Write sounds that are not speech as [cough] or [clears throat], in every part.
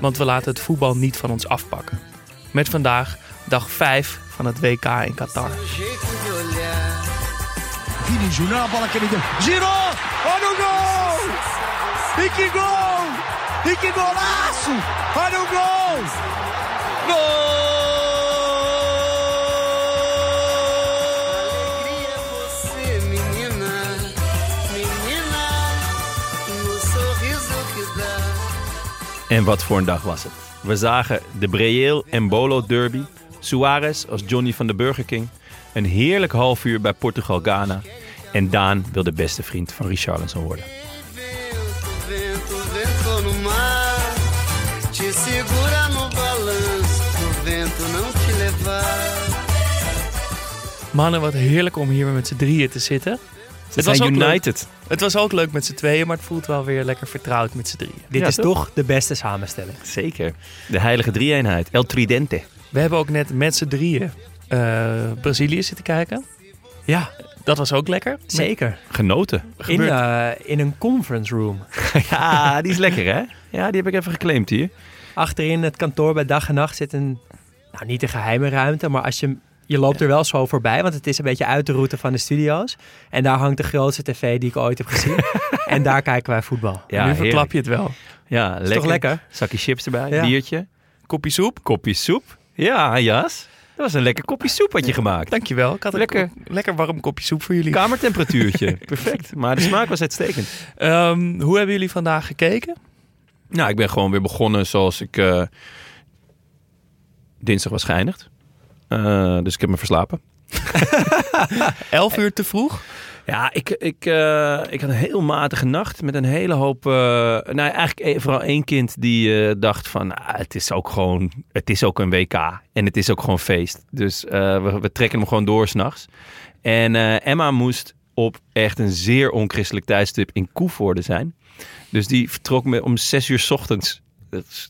Want we laten het voetbal niet van ons afpakken. Met vandaag dag 5 van het WK in Qatar. Vini. Girou! Olha o gol! E que gol! Que golaço! Olha o gol! Alegria En wat voor een dag was het. We zagen de Breel en Bolo derby, Suarez als Johnny van de Burger King, een heerlijk half uur bij Portugal-Ghana en Daan wil de beste vriend van Richarlison worden. Mannen, wat heerlijk om hier weer met z'n drieën te zitten. Ze was zijn ook leuk. united. Het was ook leuk met z'n tweeën, maar het voelt wel weer lekker vertrouwd met z'n drieën. Dit Ja, is toch? toch de beste samenstelling. Zeker. De heilige drie-eenheid. El Tridente. We hebben ook net met z'n drieën eh, Brazilië zitten kijken. Ja, Dat was ook lekker. zeker. Genoten. In, eh, in een conference room. [laughs] Ja, die is lekker hè? Ja, die heb ik even geclaimd hier. Achterin het kantoor bij dag en nacht zit een, nou niet een geheime ruimte, maar als je, je loopt er wel zo voorbij, want het is een beetje uit de route van de studio's. En daar hangt de grootste tv die ik ooit heb gezien. [laughs] en daar kijken wij voetbal. Ja, nu verklap je het wel. Ja, lekker. toch lekker? Zakje chips erbij, Ja. biertje, Kopje soep. kopje soep. Ja, Jas. Dat was een lekker kopje soep wat je gemaakt. Dankjewel. Ik had een Lekker. ko- lekker warm kopje soep voor jullie. Kamertemperatuurtje. [laughs] Perfect. Maar de smaak was uitstekend. Ehm, hoe hebben jullie vandaag gekeken? Nou, ik ben gewoon weer begonnen zoals ik eh, dinsdag was geëindigd. Eh, dus ik heb me verslapen. [laughs] Elf uur te vroeg. Ja, ik, ik, eh, ik had een heel matige nacht met een hele hoop... eh, nou, eigenlijk e- vooral één kind die eh, dacht van... ah, het is ook gewoon... Het is ook een WK. En het is ook gewoon feest. Dus eh, we, we trekken hem gewoon door s'nachts. En eh, Emma moest op echt een zeer onchristelijk tijdstip in Koevoorde zijn. Dus die vertrok me om zes uur 's ochtends.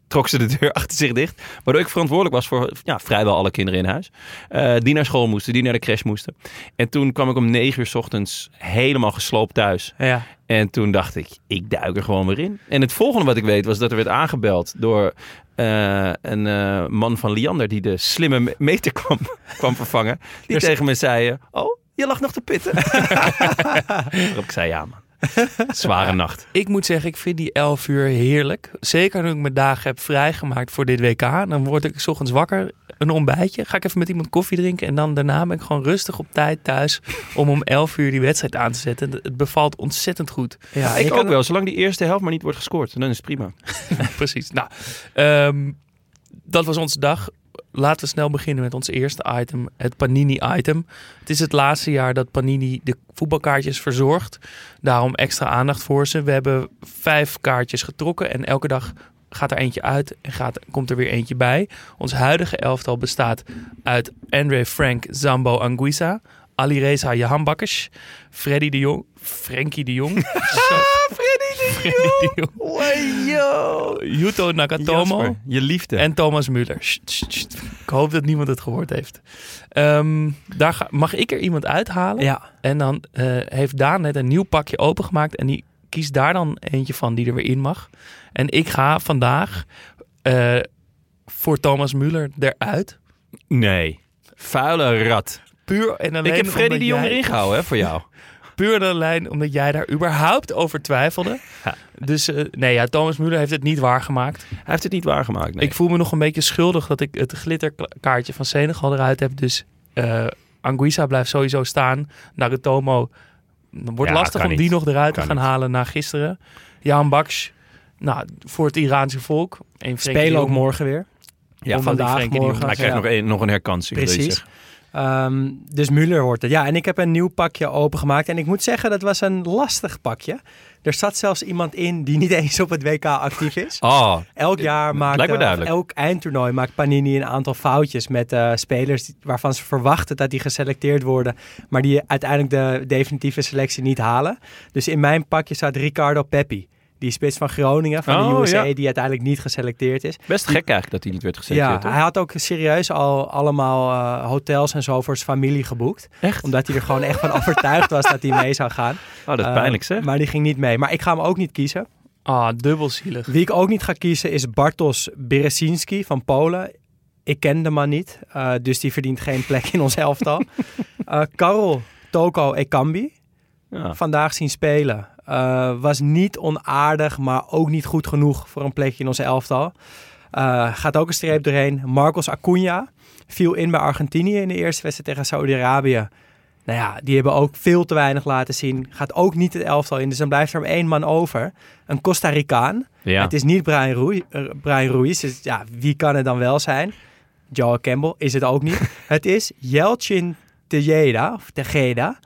Trok ze de deur achter zich dicht. Waardoor ik verantwoordelijk was voor ja, vrijwel alle kinderen in huis. Eh, die naar school moesten, die naar de crash moesten. En toen kwam ik om negen uur 's ochtends helemaal gesloopt thuis. Ja. En toen dacht ik, ik duik er gewoon weer in. En het volgende wat ik weet was dat er werd aangebeld door eh, een eh, man van Liander die de slimme me- meter kwam, [laughs] kwam vervangen. Die Dus- tegen me zei, oh, je lag nog te pitten. [laughs] Waarop ik zei, ja man, [laughs] zware nacht. Ik moet zeggen, ik vind die elf uur heerlijk. Zeker nu ik mijn dagen heb vrijgemaakt voor dit WK. Dan word ik 's ochtends wakker, een ontbijtje. Ga ik even met iemand koffie drinken. En dan daarna ben ik gewoon rustig op tijd thuis. Om om elf uur die wedstrijd aan te zetten. Het bevalt ontzettend goed. ja ik ook kan- wel, zolang die eerste helft maar niet wordt gescoord, dan is het prima. [laughs] Precies. Nou, ehm, dat was onze dag. Laten we snel beginnen met ons eerste item, het Panini-item. Het is het laatste jaar dat Panini de voetbalkaartjes verzorgt. Daarom extra aandacht voor ze. We hebben vijf kaartjes getrokken en elke dag gaat er eentje uit en gaat, komt er weer eentje bij. Ons huidige elftal bestaat uit Andre Frank Zambo Anguissa, Alireza Jahanbakkers, Freddy de Jong, Frenkie de Jong. [laughs] Freddy de Jong. Yuto Nakatomo. Jasper, je liefde. En Thomas sst. Ik hoop dat niemand het gehoord heeft. Ehm, daar ga, mag ik er iemand uithalen? Ja, En dan eh, heeft Daan net een nieuw pakje opengemaakt. En die kiest daar dan eentje van die er weer in mag. En ik ga vandaag eh, voor Thomas Müller eruit. Nee, vuile rat. Puur en alleen Ik heb Freddy de Jong jij- erin gehouden hè, voor jou. [laughs] Puur en alleen omdat jij daar überhaupt over twijfelde. Ja. Dus eh, nee, ja, Thomas Müller heeft het niet waargemaakt. Hij heeft het niet waargemaakt. Nee. Ik voel me nog een beetje schuldig dat ik het glitterkaartje van Senegal eruit heb. Dus eh Anguissa blijft sowieso staan. Narutomo dan wordt Ja, lastig om die nog eruit te gaan niet. halen na gisteren. Jan Baksh, nou, voor het Iraanse volk. En de Spelen ook morgen weer. ja, vandaag, de morgen. hij krijgt Ja. nog, een, nog een herkansing. Precies. Ehm, dus Müller wordt het. Ja, en ik heb een nieuw pakje opengemaakt. En ik moet zeggen, dat was een lastig pakje. Er zat zelfs iemand in die niet eens op het WK actief is. Oh, [laughs] Elk jaar maakt, eh, elk eindtoernooi maakt Panini een aantal foutjes met eh, spelers waarvan ze verwachten dat die geselecteerd worden, maar die uiteindelijk de definitieve selectie niet halen. Dus in mijn pakje staat Ricardo Peppi, die spits van Groningen, van de Oh, USA, ja. die uiteindelijk niet geselecteerd is. best gek eigenlijk dat hij niet werd Ja, geselecteerd. toch? hij had ook serieus al allemaal eh, hotels en zo voor zijn familie geboekt. Echt? Omdat hij er gewoon echt van overtuigd was dat hij mee zou gaan. Oh, dat is Eh, pijnlijk zeg. Maar die ging niet mee. Maar ik ga hem ook niet kiezen. Ah, dubbelzielig. Wie ik ook niet ga kiezen is Bartosz Berezinski van Polen. Ik ken de man niet, eh, dus die verdient geen plek in ons elftal. [laughs] Eh Karol Toko Ekambi, Ja. vandaag zien spelen. Eh, was niet onaardig, maar ook niet goed genoeg voor een plekje in ons elftal. Eh, gaat ook een streep doorheen. Marcos Acuna viel in bij Argentinië in de eerste wedstrijd tegen Saudi-Arabië. Nou ja, die hebben ook veel te weinig laten zien. Gaat ook niet het elftal in, dus dan blijft er maar één man over. Een Costa Ricaan. Ja. Het is niet Brian, Ruiz, eh, Brian Ruiz. Dus ja, wie kan het dan wel zijn? Joel Campbell is het ook niet. [laughs] het is Yelchin Tejeda, of Tejeda.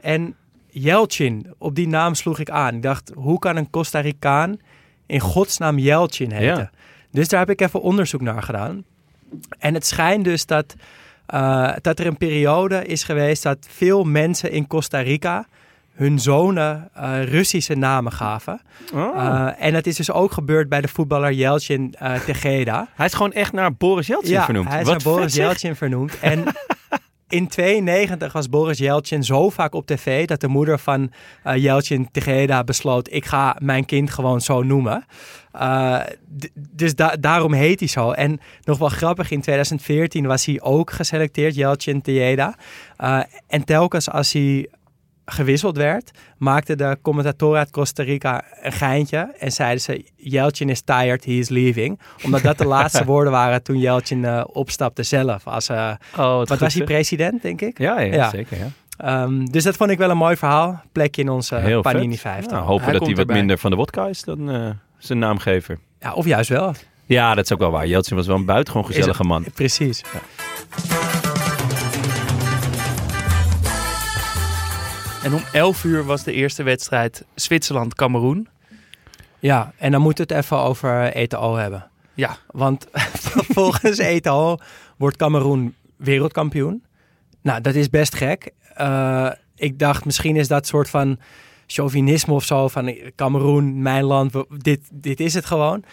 En Yelchin, op die naam sloeg ik aan. Ik dacht, hoe kan een Costa Ricaan in godsnaam Yelchin heten? Ja. Dus daar heb ik even onderzoek naar gedaan. En het schijnt dus dat, eh, dat er een periode is geweest dat veel mensen in Costa Rica hun zonen eh, Russische namen gaven. Oh. Eh, en dat is dus ook gebeurd bij de voetballer Yelchin eh Tejeda. hij is gewoon echt naar Boris Yeltsin Ja, vernoemd. hij is Wat naar Boris. Yeltsin vernoemd. En [laughs] in 92 was Boris Yeltsin zo vaak op tv dat de moeder van eh Yeltsin Tejeda besloot: ik ga mijn kind gewoon zo noemen. Eh, dus da- daarom heet hij zo. En nog wel grappig, in 2014 was hij ook geselecteerd, Yeltsin Tejeda. Eh, en telkens als hij gewisseld werd, maakte de commentator uit Costa Rica een geintje en zeiden ze: Yeltsin is tired, he is leaving. Omdat dat de laatste [laughs] woorden waren toen Yeltsin eh, opstapte zelf. Als, eh, Oh, wat was hij zeg. president, denk ik? Ja, ja, Ja. zeker. Ja. Ehm, dus dat vond ik wel een mooi verhaal. Plekje in onze Heel Panini vet. 50. Nou, hopen Hij dat hij wat erbij. minder van de wodka is dan eh, zijn naamgever. Ja, of juist wel. Ja, dat is ook wel waar. Jeltsin was wel een buitengewoon gezellige man. Precies. En om 11 uur was de eerste wedstrijd Zwitserland-Cameroen. Ja, en dan moeten we het even over ETO hebben. Ja, Want [laughs] volgens ETO wordt Cameroen wereldkampioen. Nou, dat is best gek. Eh, ik dacht, misschien is dat soort van chauvinisme of zo. Van eh, Cameroen, mijn land, dit, dit is het gewoon.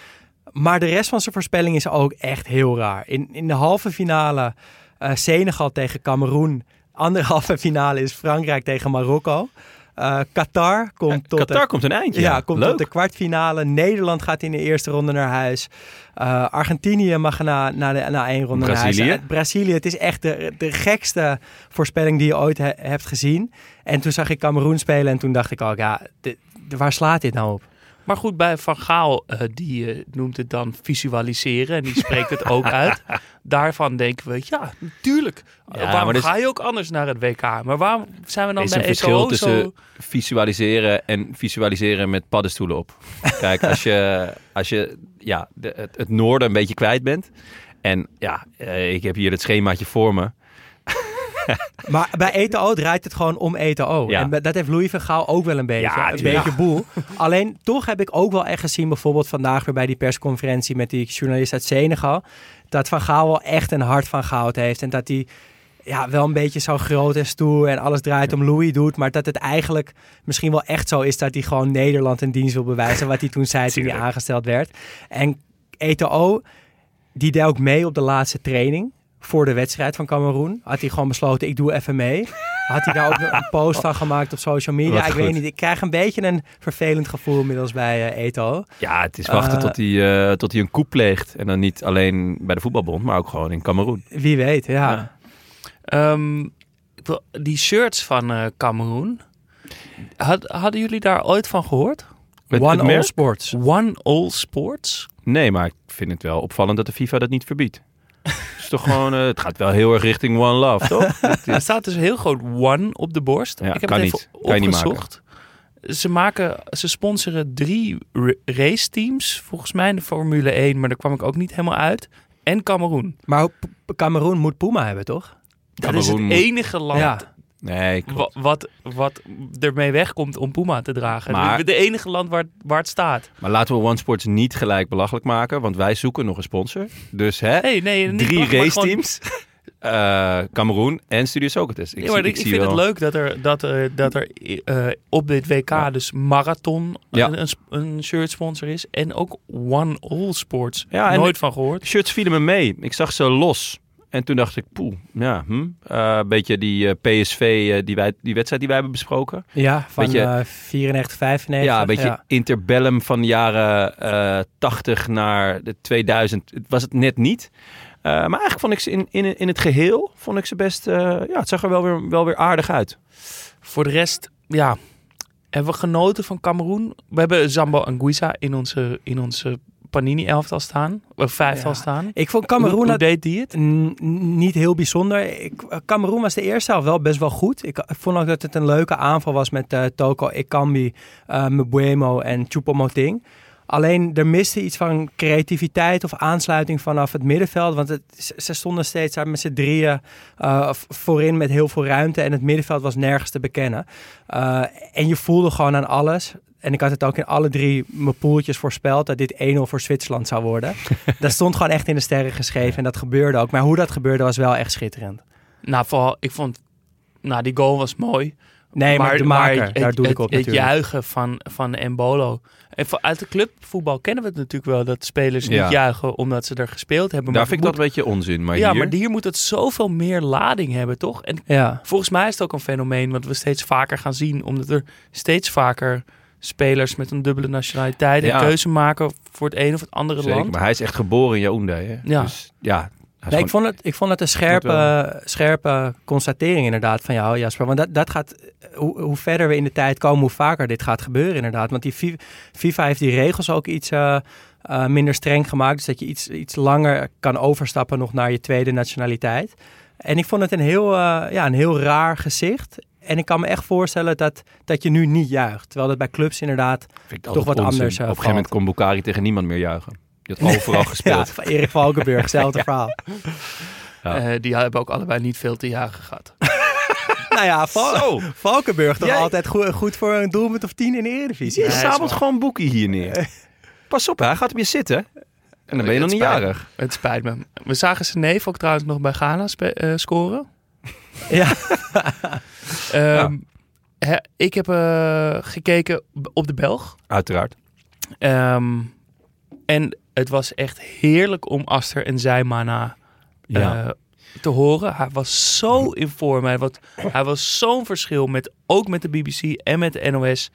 Maar de rest van zijn voorspelling is ook echt heel raar. In, in de halve finale eh, Senegal tegen Cameroen. Andere halve finale is Frankrijk tegen Marokko. Eh, Qatar komt tot Qatar de- komt een eindje. ja, komt Leuk. tot de kwartfinale. Nederland gaat in de eerste ronde naar huis. Eh, Argentinië mag na, na, de, na één ronde Brazilië. naar huis. Eh, Brazilië, het is echt de, de gekste voorspelling die je ooit he- hebt gezien. En toen zag ik Cameroen spelen en toen dacht ik ook, ja, waar slaat dit nou op? Maar goed, bij Van Gaal, eh, die eh, noemt het dan visualiseren en die spreekt het ook [laughs] uit. Daarvan denken we, ja, natuurlijk. Ja, waarom maar dus- ga je ook anders naar het WK? Maar waarom zijn we dan Er is bij een verschil tussen zo... visualiseren en visualiseren met paddenstoelen op. Kijk, als je, als je ja, de, het, het noorden een beetje kwijt bent. En ja, eh, ik heb hier het schemaatje voor me. [laughs] Maar bij ETO draait het gewoon om ETO. Ja. En dat heeft Louis van Gaal ook wel een beetje. Ja, een beetje boel. [laughs] Alleen toch heb ik ook wel echt gezien, bijvoorbeeld vandaag weer bij die persconferentie met die journalist uit Senegal, dat Van Gaal wel echt een hart van goud heeft. En dat hij ja, wel een beetje zo groot en stoer en alles draait om Louis doet. Maar dat het eigenlijk misschien wel echt zo is dat hij gewoon Nederland een dienst wil bewijzen. Wat hij toen zei toen hij aangesteld werd. En ETO, die deed ook mee op de laatste training voor de wedstrijd van Cameroen. Had hij gewoon besloten, ik doe even mee. Had hij daar ook een post van gemaakt op social media? Wat ik goed. weet niet. Ik krijg een beetje een vervelend gevoel inmiddels bij eh, Eto. Ja, het is wachten Eh, tot hij eh, tot hij een coup pleegt. En dan niet alleen bij de voetbalbond, maar ook gewoon in Cameroen. Wie weet, ja. Ja. Ehm, die shirts van eh Cameroen, Had, hadden jullie daar ooit van gehoord? Met One All? Sports. One All Sports? Nee, maar ik vind het wel opvallend dat de FIFA dat niet verbiedt. Het is toch gewoon, eh, het gaat wel heel erg richting One Love, toch? [laughs] Er staat dus heel groot One op de borst. Ja, ik heb kan het even niet. Kan je niet opgezocht. Ze maken, ze sponsoren drie ra- raceteams, volgens mij in de Formule 1, maar daar kwam ik ook niet helemaal uit. En Cameroen. Maar Cameroen moet Puma hebben, toch? Dat is het enige land Ja. Nee, klopt. wat, wat ermee wegkomt om Puma te dragen. Maar- Het enige land waar, waar het staat. Maar laten we One Sports niet gelijk belachelijk maken, want wij zoeken nog een sponsor. Dus hè, Nee, nee, niet drie raceteams. [laughs] eh Cameroen en Studio Socrates. Ik, Ja, maar zie, ik, vind wel. het leuk dat er, dat er, dat er eh, op dit WK Ja. dus Marathon Ja. een, een, shirt sponsor is. En ook One All Sports. Nooit van gehoord. De shirts vielen me mee. Ik zag ze los. En toen dacht ik, poeh, ja, hm. Eh, Een beetje die eh, PSV, eh, die, wij, die wedstrijd die wij hebben besproken. Ja, van Beetje- eh 94, 95. ja, een beetje interbellum van de jaren eh 80 naar de 2000. Het was het net niet. Eh, maar eigenlijk vond ik ze in, in, in het geheel, vond ik ze best, eh, ja, het zag er wel weer, wel weer aardig uit. Voor de rest, ja, hebben we genoten van Cameroen. We hebben Zambo Anguissa in onze, in onze Panini-elftal staan. Of vijftal Ja. staan. Ik vond Cameroen hoe deed die het? Niet heel bijzonder. Ik, eh, Cameroen was de eerste helft wel best wel goed. Ik, ik vond ook dat het een leuke aanval was met eh, Toko Ekambi, eh Mbuemo en Choupo-Moting. Alleen er miste iets van creativiteit of aansluiting vanaf het middenveld. Want het, ze- stonden steeds daar met z'n drieën voorin met heel veel ruimte. En het middenveld was nergens te bekennen. En je voelde gewoon aan alles. En ik had het ook in alle drie mijn poeltjes voorspeld dat dit 1-0 voor Zwitserland zou worden. [laughs] dat stond gewoon echt in de sterren geschreven en dat gebeurde ook. Maar hoe dat gebeurde was wel echt schitterend. Nou, vooral, ik vond, nou, die goal was mooi. Nee, maar, de maker, het- daar doe het, ik op Het natuurlijk. juichen van, van Embolo. En voor- uit de clubvoetbal kennen we het natuurlijk wel dat spelers Ja. niet juichen omdat ze er gespeeld hebben. Daar maar vind ik het dat een beetje onzin. Maar ja, hier, maar hier moet het zoveel meer lading hebben, toch? En Ja. volgens mij is het ook een fenomeen wat we steeds vaker gaan zien, omdat er steeds vaker spelers met een dubbele nationaliteit Ja. een keuze maken voor het een of het andere Zeker, land. maar hij is echt geboren in Yaoundé. Hè? Ja. Dus ja, Nee, ik, vond het, ik vond het een scherpe, scherpe constatering inderdaad van jou, Jasper. Want dat, dat gaat, hoe, hoe verder we in de tijd komen, hoe vaker dit gaat gebeuren inderdaad. Want die Fi- FIFA heeft die regels ook iets eh, eh, minder streng gemaakt. Dus dat je iets, iets langer kan overstappen nog naar je tweede nationaliteit. En ik vond het een heel, eh, ja, een heel raar gezicht. En ik kan me echt voorstellen dat, dat je nu niet juicht. Terwijl dat bij clubs inderdaad... toch wat onzin. anders, eh, Op een gegeven moment kon Bukari tegen niemand meer juichen. Die had [laughs] overal Ja, gespeeld. van Erik Valkenburg, hetzelfde [laughs] verhaal. Ja. Eh, die hebben ook allebei niet veel te jagen gehad. [laughs] Nou ja, Val- Zo, Valkenburg toch Jij- altijd goed, goed voor een doelpunt of tien in de Eredivisie. je Ja, is sabelt gewoon Boekie hier neer. Pas op, hè, hij gaat op je zitten. En dan ben je nog niet spijt me. jarig. Het spijt me. We zagen zijn neef ook trouwens nog bij Ghana eh, scoren. [laughs] Ja. Ehm, ik heb eh, gekeken op de Belg. Uiteraard. Ehm, en het was echt heerlijk om Aster en Zijmana Ja. eh, te horen. Hij was zo in vorm. Hij, was, hij was zo'n verschil met, ook met de BBC en met de NOS.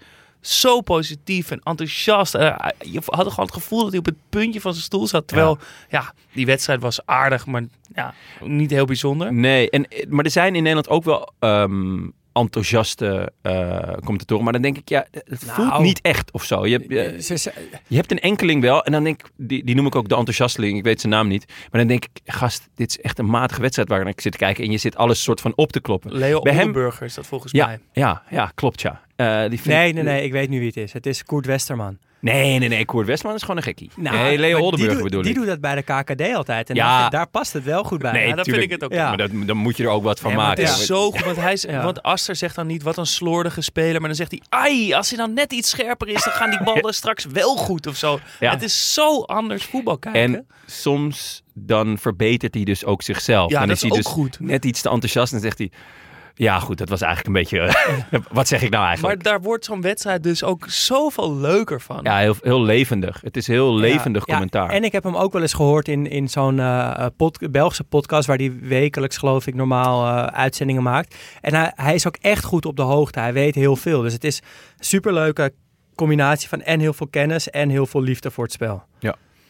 Zo positief en enthousiast. Eh, hij- je had gewoon het gevoel dat hij op het puntje van zijn stoel zat. Terwijl, ja, die wedstrijd was aardig, maar ja, niet heel bijzonder. Nee, en, maar er zijn in Nederland ook wel ehm, enthousiaste eh, commentatoren. Maar dan denk ik, ja, het voelt Nou. niet echt of zo. Je, hebt- je, Eh, Ze- je hebt een enkeling wel. En dan denk ik, die, die noem ik ook de enthousiasteling. Ik weet zijn naam niet. Maar dan denk ik, gast, dit is echt een matige wedstrijd waar ik zit te kijken. En je zit alles soort van op te kloppen. Leo Bij Oldenburger is dat volgens Ja, mij. ja, ja, klopt ja. Eh, die Nee, nee, nee, ik weet nu wie het is. Het is Koert Westerman. Nee, nee, nee. Koert Westman is gewoon een gekkie. Nou, nee, Leo die, doet- bedoel Die ik. doet dat bij de KKD altijd. En Ja. daar, daar past het wel goed bij. Nee, Ja, dat vind ik het ook. Ja. Maar dat, dan moet je er ook wat van Nee, maken. Het Ja. is zo goed, want, hij, is- Ja. want Aster zegt dan niet wat een slordige speler, maar dan zegt hij, ai, als hij dan net iets scherper is, dan gaan die ballen [laughs] straks wel goed of zo. Ja. Het is zo anders voetbal kijken. En soms dan verbetert hij dus ook zichzelf. Ja, dan dat is is hij ook dus goed. net iets te enthousiast en zegt hij... Ja, goed, dat was eigenlijk een beetje... eh, [laughs] wat zeg ik nou maar eigenlijk? daar wordt zo'n wedstrijd dus ook zoveel leuker van. Ja, heel, heel levendig. Het is heel levendig Ja, commentaar. en ik heb hem ook wel eens gehoord in, in zo'n eh, pod- Belgische podcast... waar hij wekelijks, geloof ik, normaal eh, uitzendingen maakt. En hij, hij is ook echt goed op de hoogte. Hij weet heel veel. Dus het is een superleuke combinatie van en heel veel kennis... en heel veel liefde voor het spel.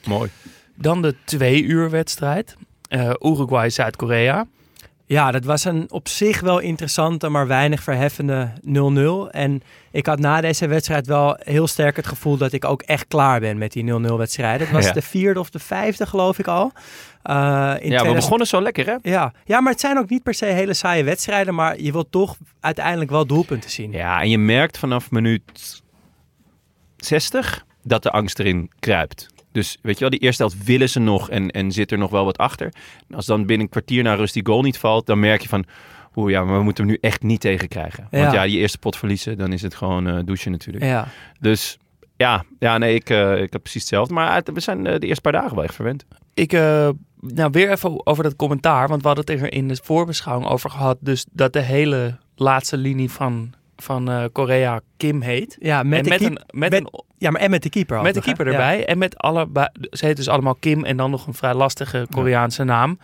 Mooi. Dan de twee uur wedstrijd. Eh, Uruguay-Zuid-Korea. Ja, dat was een op zich wel interessante, maar weinig verheffende 0-0. En ik had na deze wedstrijd wel heel sterk het gevoel dat ik ook echt klaar ben met die 0-0 wedstrijden. Het was Ja. de vierde of de vijfde, geloof ik al. Eh, in Ja, we 2000 begonnen zo lekker, hè? Ja. ja, maar het zijn ook niet per se hele saaie wedstrijden, maar je wilt toch uiteindelijk wel doelpunten zien. Ja, en je merkt vanaf minuut 60 dat de angst erin kruipt. Dus weet je wel, die eerste helft willen ze nog en, en zit er nog wel wat achter. En als dan binnen een kwartier na rust die goal niet valt, dan merk je van... Oeh ja, maar we moeten hem nu echt niet tegen krijgen. Want Ja. ja, die eerste pot verliezen, dan is het gewoon eh, douchen natuurlijk. Ja. Dus ja, ja nee, ik, eh, ik heb precies hetzelfde. Maar het- we zijn eh, de eerste paar dagen wel echt verwend. Ik, eh, nou weer even over dat commentaar, want we hadden het er in de voorbeschouwing over gehad. Dus dat de hele laatste linie van, van eh, Korea Kim heet. Ja, met, en de met, keep- een, met, met- een, ja, maar en met de keeper met de nog, keeper Ja. erbij. En met alle, ze heet dus allemaal Kim en dan nog een vrij lastige Koreaanse naam.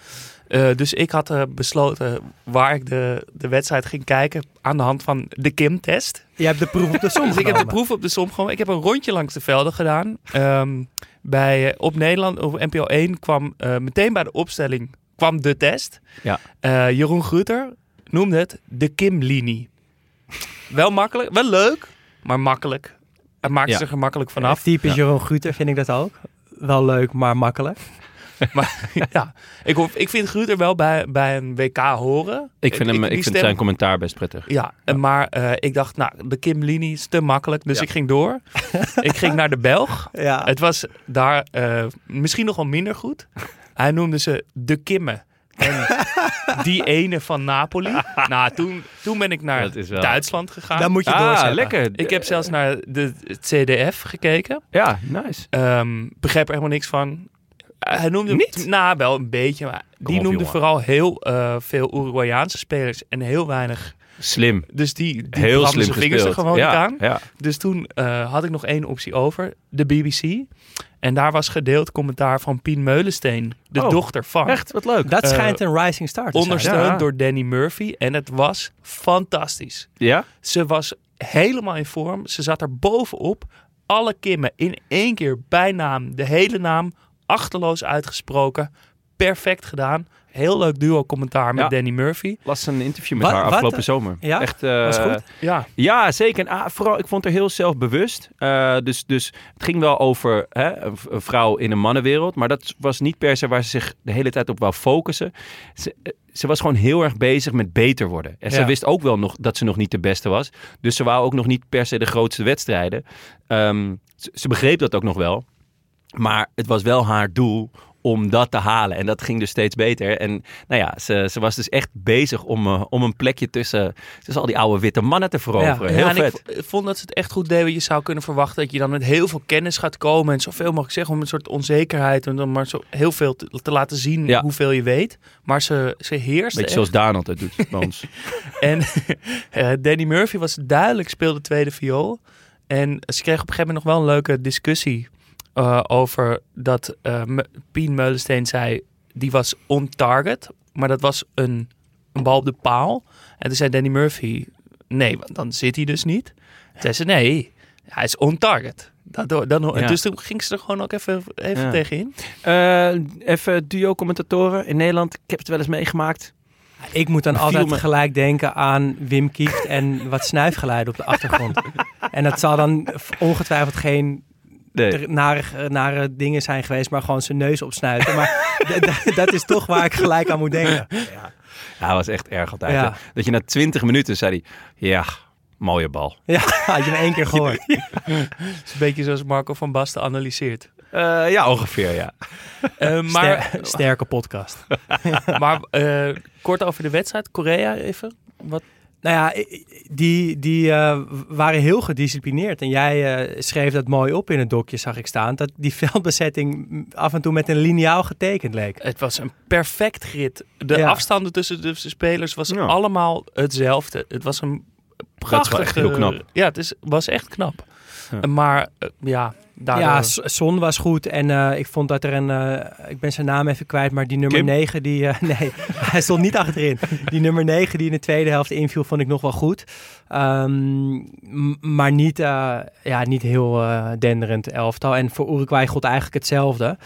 Eh, dus ik had eh, besloten waar ik de, de wedstrijd ging kijken aan de hand van de Kim-test. Je hebt de proef op de [laughs] som Dus ik heb de proef op de som gewoon. Ik heb een rondje langs de velden gedaan. Ehm, bij, op Nederland, op NPO 1 kwam meteen bij de opstelling kwam de test. Ja. Jeroen Gruter noemde het de Kim-linie. Wel makkelijk, wel leuk, maar makkelijk. Hij maakte Ja. zich er gemakkelijk vanaf. Typisch Ja. Jeroen Guter vind ik dat ook. Wel leuk, maar makkelijk. [laughs] Maar ja, ik, hoor, ik vind Gruter wel bij, bij een WK horen. Ik vind, hem, ik vind stem- zijn commentaar best prettig. Ja, en maar eh, ik dacht, nou, de Kim-linie is te makkelijk. Dus ik ging door. [laughs] ik ging naar de Belg. Ja. Het was daar eh, misschien nog wel minder goed. Hij noemde ze de Kimme. En [laughs] die ene van Napoli. [laughs] Nou, toen, toen ben ik naar Dat is wel- Duitsland gegaan. Dan moet je Ah, lekker. Ik heb zelfs naar de CDF gekeken. Ja, nice. Ehm begreep er helemaal niks van. Eh, Hij noemde Niet? Nou, wel een beetje. Maar die op, noemde jongen. vooral heel eh, veel Uruguayaanse spelers en heel weinig. Slim. Dus die, die Heel slim zijn vingers er gewoon ja, niet aan. Ja. Dus toen eh, had ik nog één optie over, de BBC. En daar was gedeeld commentaar van Pien Meulensteen, de Oh, dochter van. Echt, wat leuk. Dat Eh, schijnt een rising star te zijn. Ondersteund Ja. door Danny Murphy. En het was fantastisch. Ja? Ze was helemaal in vorm. Ze zat er bovenop. Alle kimmen in één keer bijnaam, de hele naam, achterloos uitgesproken. Perfect gedaan. Heel leuk duo commentaar met Ja. Danny Murphy. las een interview met Wat- haar afgelopen eh, zomer. ja? Echt, eh, Was goed? Ja, Ja, zeker. En, ah, vooral, ik vond haar heel zelfbewust. Eh, dus, dus het ging wel over hè, een, vrouw in een mannenwereld. Maar dat was niet per se waar ze zich de hele tijd op wou focussen. Ze, eh, ze was gewoon heel erg bezig met beter worden. En ze wist ook wel nog dat ze nog niet de beste was. Dus ze wou ook nog niet per se de grootste wedstrijden. Ehm, ze, ze begreep dat ook nog wel. Maar het was wel haar doel om dat te halen. En dat ging dus steeds beter. En nou ja, ze, ze was dus echt bezig om, eh, om een plekje tussen, tussen al die oude witte mannen te veroveren. Ja, Heel en vet. ik vond dat ze het echt goed deden. Je zou kunnen verwachten dat je dan met heel veel kennis gaat komen. En zoveel mogelijk zeggen om een soort onzekerheid. En dan maar zo heel veel te, te laten zien Ja. hoeveel je weet. Maar ze, ze heerste Beetje zoals Daan altijd doet bij ons. [laughs] En eh, Danny Murphy was duidelijk speelde tweede viool. En ze kregen op een gegeven moment nog wel een leuke discussie eh, over dat eh M- Pien Meulensteen zei, die was on target, maar dat was een, een bal op de paal. En toen zei Danny Murphy, nee, want dan zit hij dus niet. Toen zei ze, nee, hij is on target. Daardoor, dan, Ja. Dus toen ging ze er gewoon ook even, even Ja. tegenin. Eh, even duo-commentatoren in Nederland. Ik heb het wel eens meegemaakt. Ik moet dan altijd me- gelijk denken aan Wim Kieft en wat snuifgeluiden op de achtergrond. [laughs] en dat zal dan ongetwijfeld geen Nee. er nare, nare dingen zijn geweest, maar gewoon zijn neus opsnuiten. Maar [laughs] dat is toch waar ik gelijk aan moet denken. Ja, hij was echt erg altijd. Ja. hè. Dat je na 20 minuten zei hij, ja, mooie bal. Ja, [laughs] had je hem één keer gehoord. [laughs] Het is een beetje zoals Marco van Basten analyseert. Eh, ja, ongeveer, ja. Eh, maar Ster- sterke podcast. Maar eh, kort over de wedstrijd. Korea even. Wat? Nou ja, die, die eh, waren heel gedisciplineerd. En jij eh, schreef dat mooi op in het dokje, zag ik staan. Dat die [laughs] veldbezetting af en toe met een liniaal getekend leek. Het was een perfect grid. De Ja. afstanden tussen de spelers was Ja. allemaal hetzelfde. Het was een prachtig. heel knap. Ja, het is, was echt knap. Ja. Maar eh, ja, daardoor... Ja, Son was goed. En eh, ik vond dat er een... eh, ik ben zijn naam even kwijt, maar die nummer Kim? 9... Die, [laughs] nee, [laughs] hij stond niet achterin. Die nummer 9 die in de tweede helft inviel, vond ik nog wel goed. Ehm, maar niet, ja, niet heel denderend elftal. En voor Uruguay gold eigenlijk hetzelfde.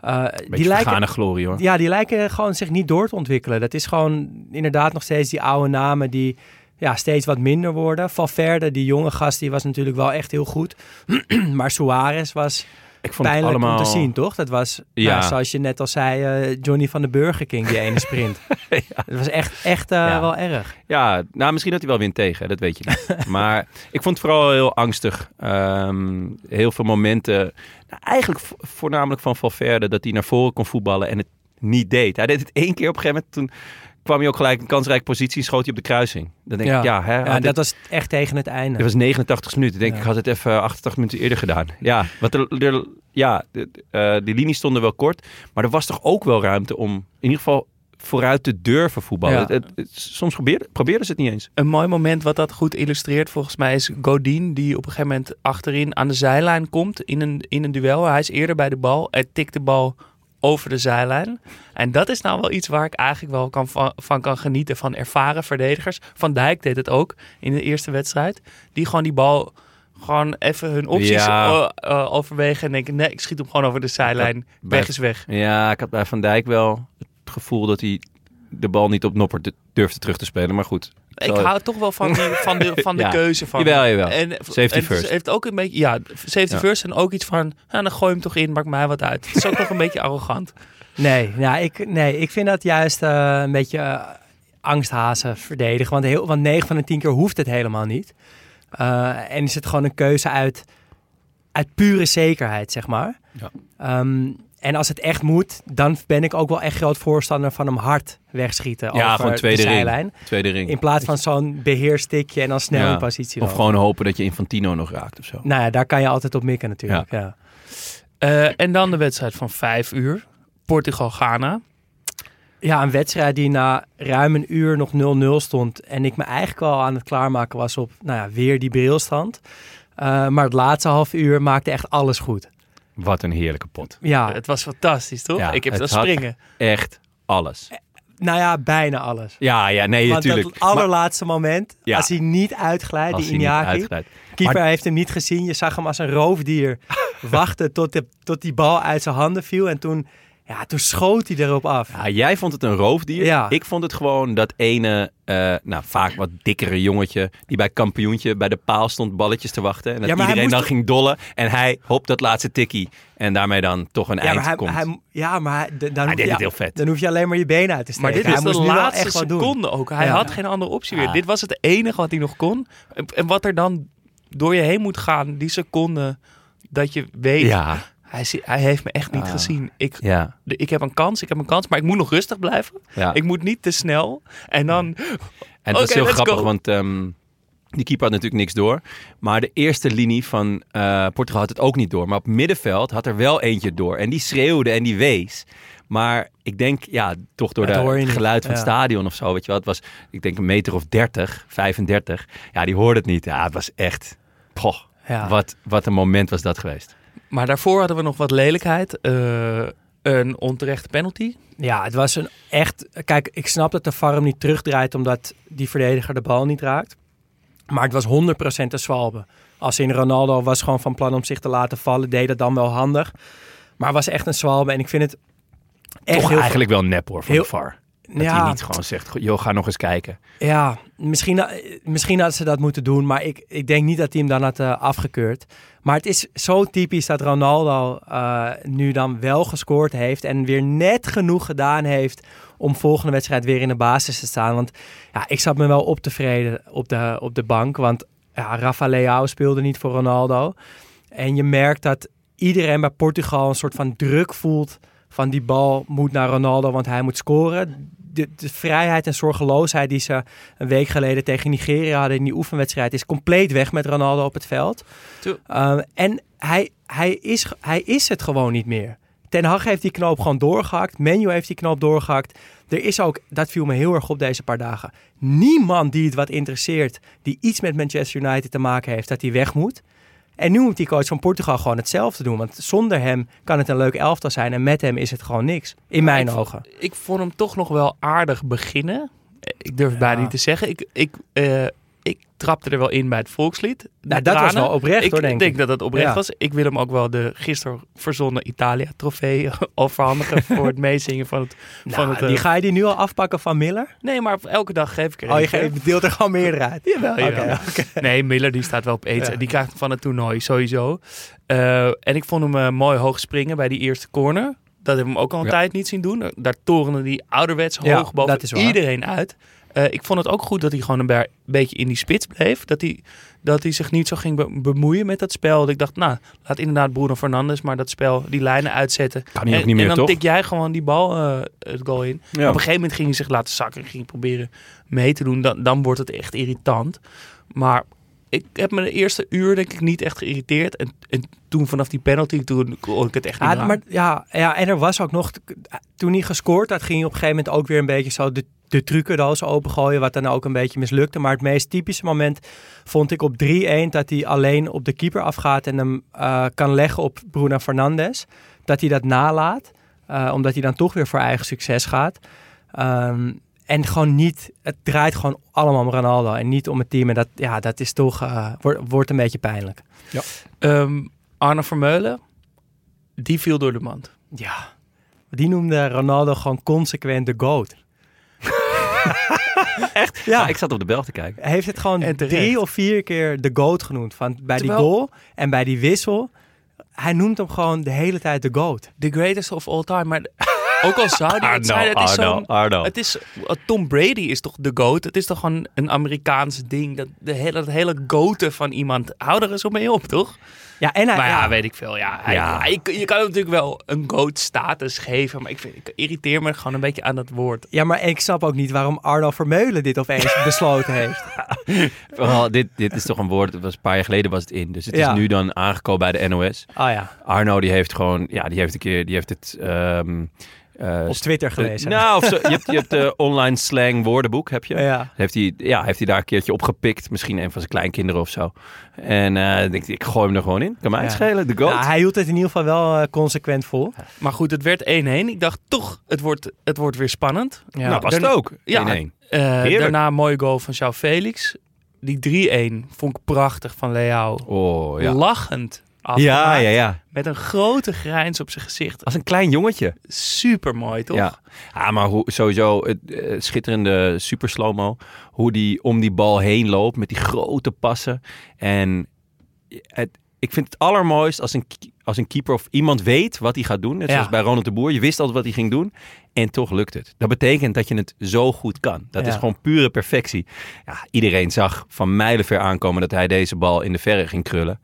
Beetje die lijken, glorie hoor. ja, die lijken gewoon zich niet door te ontwikkelen. Dat is gewoon inderdaad nog steeds die oude namen die ja, steeds wat minder worden. Valverde, die jonge gast, die was natuurlijk wel echt heel goed. [clears throat] maar Suarez was Ik vond het pijnlijk allemaal... om te zien, toch? Dat was, Ja. nou, zoals je net al zei, eh, Johnny van de Burger King, die ene sprint. [laughs] Dat was echt, echt eh, Ja. wel erg. Ja, nou misschien dat hij wel wint tegen, dat weet je niet. [laughs] maar ik vond het vooral heel angstig. Ehm, heel veel momenten, nou, eigenlijk vo- voornamelijk van Valverde, dat hij naar voren kon voetballen en het niet deed. Hij deed het één keer op een gegeven moment, toen kwam hij ook gelijk in een kansrijke positie, schoot hij op de kruising. Dan denk ik, ja, hè, Ja, dit- dat was echt tegen het einde. dit was 89 minuten. Ik denk, Ja. ik had het even 88 minuten eerder gedaan. Ja, wat er, er- ja de, eh, die linies stonden wel kort, maar er was toch ook wel ruimte om in ieder geval vooruit te durven voetballen. Ja. Het, het- het- soms probeerden, probeerden ze het niet eens. Een mooi moment wat dat goed illustreert volgens mij is Godin die op een gegeven moment achterin aan de zijlijn komt in een, in een duel. Hij is eerder bij de bal. Hij tikt de bal over de zijlijn. En dat is nou wel iets waar ik eigenlijk wel kan, van, van kan genieten van ervaren verdedigers. Van Dijk deed het ook in de eerste wedstrijd. Die gewoon die bal gewoon even hun opties Ja. eh, eh, overwegen en denken nee, ik schiet hem gewoon over de zijlijn. bij- Weg is weg. Ja, ik had bij Van Dijk wel het gevoel dat hij de bal niet op Noppert durfde terug te spelen. Maar goed. Ik hou toch wel van, die, van de, van de [laughs] Ja. keuze van. Jawel, jawel. En, Safety en first. heeft ook een beetje, ja, safety Ja. first en ook iets van, ja, dan gooi je hem toch in, maakt mij wat uit. Het is ook nog een beetje arrogant. [laughs] Nee, nou, ik, nee, ik vind dat juist eh, een beetje eh, angsthazen verdedigen. Want, heel, want 9 van de 10 keer hoeft het helemaal niet. Eh, en is het gewoon een keuze uit, uit pure zekerheid, zeg maar. Ja. Ehm, en als het echt moet, dan ben ik ook wel echt groot voorstander van hem hard wegschieten Ja, over gewoon tweede de ring. zijlijn. Tweede ring. In plaats van zo'n beheerstikje en dan snel Ja. in positie Of lopen. gewoon hopen dat je Infantino nog raakt of zo. Nou ja, daar kan je altijd op mikken natuurlijk. Ja. Eh, en dan de wedstrijd van vijf uur. Portugal-Ghana. Ja, een wedstrijd die na ruim een uur nog 0-0 stond. En ik me eigenlijk al aan het klaarmaken was op nou ja, weer die brilstand. Eh, maar het laatste half uur maakte echt alles goed. Wat een heerlijke pot. Ja, Het was fantastisch, toch? Ja, ik heb het dat had- springen. Echt alles. nou ja, bijna alles. Ja, ja, nee, Want natuurlijk. dat allerlaatste moment, Ja. als hij niet uitglijdt, Als die hij niet Iñaki. uitglijdt. Keeper Maar- heeft hem niet gezien. Je zag hem als een roofdier [laughs] wachten tot, de, tot die bal uit zijn handen viel. En toen, ja, toen schoot hij erop af. Ja, jij vond het een roofdier. Ja. Ik vond het gewoon dat ene, eh, nou vaak wat dikkere jongetje... die bij kampioentje bij de paal stond balletjes te wachten. En dat Ja, iedereen dan ging dollen. En hij, hop, dat laatste tikkie. En daarmee dan toch een Ja, eind maar hij, komt. hij, ja, maar hij, dan, Hij hoef deed je- het heel vet. dan hoef je alleen maar je benen uit te steken. Maar dit hij is de laatste echt wat doen. seconde ook. Hij Ja. had geen andere optie meer. Dit was het enige wat hij nog kon. En, en wat er dan door je heen moet gaan, die seconde dat je weet, Ja, hij, heeft me echt niet Ah. gezien. Ik, ja, de- ik heb een kans, ik heb een kans, maar ik moet nog rustig blijven. ja. Ik moet niet te snel. En dan, En [gasps] het was Oké, heel grappig, go. want ehm, die keeper had natuurlijk niks door. Maar de eerste linie van eh, Portugal had het ook niet door. Maar op middenveld had er wel eentje door. En die schreeuwde en die wees. Maar ik denk, ja, toch door Dat het niet. geluid van het Ja. stadion of zo. Weet je wel, het was, ik denk, een meter of 30, 35. Ja, die hoorde het niet. Ja, het was echt, poh, Ja. wat, wat een moment was dat geweest. Maar daarvoor hadden we nog wat lelijkheid. Eh, een onterechte penalty. Ja, het was een echt... Kijk, ik snap dat de VAR hem niet terugdraait omdat die verdediger de bal niet raakt. Maar het was 100% een zwalbe. Als in Ronaldo was gewoon van plan om zich te laten vallen, deed dat dan wel handig. Maar het was echt een zwalbe en ik vind het echt Toch heel... eigenlijk wel nep hoor, van heel- de VAR. Dat ja, hij niet gewoon zegt, joh, ga nog eens kijken. Ja, misschien, eh, misschien hadden ze dat moeten doen, maar ik, ik denk niet dat hij hem dan had eh, afgekeurd. Maar het is zo typisch dat Ronaldo eh, nu dan wel gescoord heeft en weer net genoeg gedaan heeft om volgende wedstrijd weer in de basis te staan. Want ja, ik zat me wel op tevreden op de, op de bank, want ja, Rafa Leao speelde niet voor Ronaldo. En je merkt dat iedereen bij Portugal een soort van druk voelt van die bal moet naar Ronaldo, want hij moet scoren. De, de vrijheid en zorgeloosheid die ze een week geleden tegen Nigeria hadden in die oefenwedstrijd is compleet weg met Ronaldo op het veld. Uh, en hij, hij, is, hij is het gewoon niet meer. Ten Hag heeft die knoop gewoon doorgehakt. Menu heeft die knoop doorgehakt. Er is ook, dat viel me heel erg op deze paar dagen, niemand die het wat interesseert, die iets met Manchester United te maken heeft, dat hij weg moet. En nu moet die coach van Portugal gewoon hetzelfde doen. Want zonder hem kan het een leuk elftal zijn. En met hem is het gewoon niks. In mijn ik, ogen. Ik vond hem toch nog wel aardig beginnen. Ik durf het bijna niet te zeggen. Ik, ik, eh, ik trapte er wel in bij het volkslied. Nou, dat was wel oprecht ik hoor, denk ik. denk dat het oprecht Ja. was. Ik wil hem ook wel de gisteren verzonnen Italia-trofee [laughs] overhandigen voor het meezingen van het... van Nou, het eh, die ga je die nu al afpakken van Miller? Nee, maar elke dag geef ik er Oh, je geeft- deelt er gewoon meer uit. Jawel, Oké, jawel. Nee, Miller die staat wel op aids. Ja. En die krijgt hem van het toernooi, sowieso. Eh, en ik vond hem eh, mooi hoog springen bij die eerste corner. Dat hebben we hem ook al een Ja. tijd niet zien doen. Daar torende die ouderwets Ja, hoog boven dat iedereen uit. Eh, ik vond het ook goed dat hij gewoon een be- beetje in die spits bleef. Dat hij, dat hij zich niet zo ging be- bemoeien met dat spel. Dat ik dacht, nou, laat inderdaad Bruno Fernandes maar dat spel, die lijnen uitzetten. Kan hij en, ook niet meer, en dan toch? tik jij gewoon die bal eh, het goal in. Ja. Op een gegeven moment ging hij zich laten zakken en ging hij proberen mee te doen. Dan, dan wordt het echt irritant. Maar ik heb me de eerste uur denk ik niet echt geïrriteerd. En, en toen vanaf die penalty, toen kon ik het echt niet Ja, aan. maar, ja, ja, en er was ook nog, toen hij gescoord had, ging hij op een gegeven moment ook weer een beetje zo de, de trucendoos opengooien, wat dan ook een beetje mislukte. Maar het meest typische moment vond ik op 3-1 dat hij alleen op de keeper afgaat en hem eh, kan leggen op Bruno Fernandes. Dat hij dat nalaat, eh, omdat hij dan toch weer voor eigen succes gaat. Ehm, en gewoon niet, het draait gewoon allemaal om Ronaldo en niet om het team. En dat, ja, dat is toch, eh, wordt, wordt een beetje pijnlijk. Ehm, Arne Vermeulen, die viel door de mand. Ja, die noemde Ronaldo gewoon consequent de GOAT. [laughs] Echt? Ja. Ik zat op de bel te kijken. Hij heeft het gewoon drie of vier keer de GOAT genoemd. Van, bij Terwijl- die goal en bij die wissel. Hij noemt hem gewoon de hele tijd de GOAT. The greatest of all time. Maar ook al zou die het zijn, het is zo'n... Arno. Het is, Tom Brady is toch de GOAT? Het is toch gewoon een Amerikaans ding. Dat, de hele, dat hele goaten van iemand. Hou er eens op mee op, toch? Ja, en hij, Maar ja, ja, weet ik veel. Ja, hij- Ja. hij- je, je kan hem natuurlijk wel een GOAT-status geven. Maar ik, vind, ik irriteer me gewoon een beetje aan dat woord. ja, maar ik snap ook niet waarom Arno Vermeulen dit opeens [laughs] besloten heeft. Vooral, dit, dit is toch een woord, het was een paar jaar geleden was het in. Dus het Ja. is nu dan aangekomen bij de NOS. Oh ja, Arno die heeft gewoon, ja, die heeft een keer, die heeft het... ehm, eh, op Twitter de- gelezen. nou, of zo, je hebt, je hebt de online slang woordenboek, heb je? ja. Heeft hij, ja, heeft hij daar een keertje opgepikt. Misschien een van zijn kleinkinderen of zo. En eh denk ik, ik gooi hem er gewoon in. Kan mij Ja. schelen, de goat. Nou, hij hield het in ieder geval wel eh, consequent vol. Maar goed, het werd 1-1. Ik dacht toch, het wordt, het wordt weer spannend. Ja. nou, was het daarna- ook. Ja. 1-1. Eh, Heerlijk. daarna een mooie goal van João Felix. Die 3-1 vond ik prachtig van Leao. Oh, ja. Lachend Ja, afgemaakt. ja, ja. Met een grote grijns op zijn gezicht. Als een klein jongetje. Super mooi, toch? Ja. Maar hoe, sowieso het eh, schitterende super slow-mo. Hoe die om die bal heen loopt met die grote passen. En het, ik vind het allermooist als een, als een keeper of iemand weet wat hij gaat doen. Net Ja. zoals bij Ronald de Boer. Je wist altijd wat hij ging doen. En toch lukt het. Dat betekent dat je het zo goed kan. Dat is gewoon pure perfectie. Ja, iedereen zag van mijlenver aankomen dat hij deze bal in de verre ging krullen.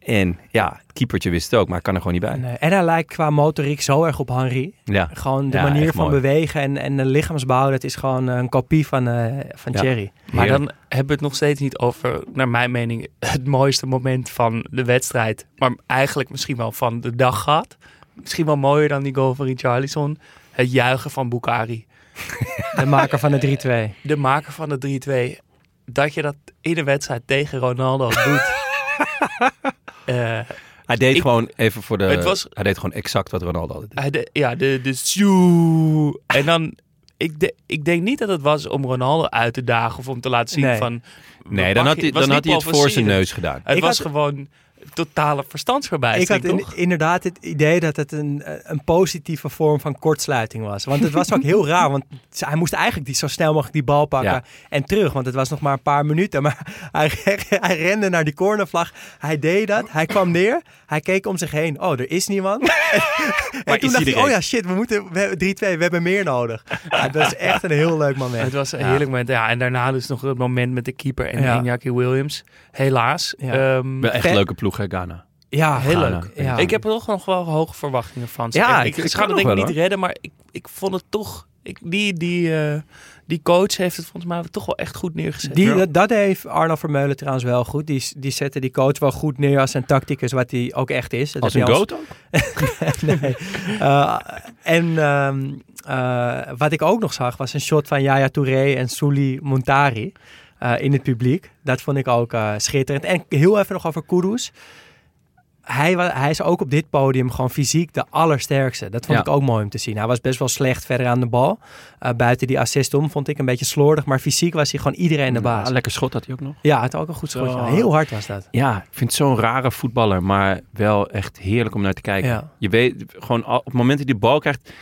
En ja, het keepertje wist het ook, maar ik kan er gewoon niet bij. En, en hij lijkt qua motoriek zo erg op Henry. Ja. Gewoon de Ja, manier van mooi. bewegen en, en de lichaamsbouw, dat is gewoon een kopie van, eh van Ja. Thierry. Maar Heerlijk. dan hebben we het nog steeds niet over, naar mijn mening, het mooiste moment van de wedstrijd. Maar eigenlijk misschien wel van de dag gehad. Misschien wel mooier dan die goal van Richarlison. Het juichen van Bukari. [laughs] De maker van de 3-2. De maker van de 3-2. Dat je dat in de wedstrijd tegen Ronaldo doet. [laughs] Eh, Hij deed Ik- gewoon, even voor de... Het was- Hij deed gewoon exact wat Ronaldo altijd deed. hij de, ja, de, de sjoe. En dan, ik, de, ik denk niet dat het was om Ronaldo uit te dagen of om te laten zien Nee. van... Nee, dan had hij, dan had hij het voor zijn neus gedaan. Het Ik was had- gewoon totale Ik verstandsverbijstering, had in- toch? inderdaad het idee dat het een, eh, een positieve vorm van kortsluiting was. Want het was ook heel raar, want hij moest eigenlijk die, zo snel mogelijk die bal pakken Ja. en terug. Want het was nog maar een paar minuten. Maar [laughs] hij, hij rende naar die cornervlag. Hij deed dat, hij kwam neer, hij keek om zich heen. Oh, er is niemand. [laughs] en, en toen dacht hij, oh ja, shit, we moeten we hebben 3-2, we hebben meer nodig. Ja, dat is echt een heel leuk moment. Het was een Ja. heerlijk moment. Ja, en daarna dus nog het moment met de keeper en Ja. Iñaki Williams. Helaas. Ja. Ehm, Wel echt Vet. leuke ploeg, Ghana. Ja, heel Ghana. leuk. Ja. Ik heb er toch nog wel hoge verwachtingen van. Ja, En ik- ik, ik ga het denk ik niet redden, maar ik, ik vond het toch... ik, die, die, eh, die coach heeft het volgens mij toch wel echt goed neergezet. Die, Ja. dat, dat heeft Arno Vermeulen trouwens wel goed. Die, die zette die coach wel goed neer als een tacticus, wat hij ook echt is. Dat Als een goat ook? [laughs] nee. Eh, en ehm, eh, wat ik ook nog zag, was een shot van Yaya Touré en Souli Montari eh, in het publiek. Dat vond ik ook eh, schitterend. En heel even nog over Kudus. Hij, hij is ook op dit podium gewoon fysiek de allersterkste. Dat vond Ja. ik ook mooi om te zien. Hij was best wel slecht verder aan de bal. Eh, buiten die assist om vond ik een beetje slordig. Maar fysiek was hij gewoon iedereen de baas. Ja, lekker schot had hij ook nog. Ja, hij had ook een goed schotje. Zo. Heel hard was dat. Ja, ik vind het zo'n rare voetballer, maar wel echt heerlijk om naar te kijken. Ja. Je weet, gewoon op het moment dat hij de bal krijgt,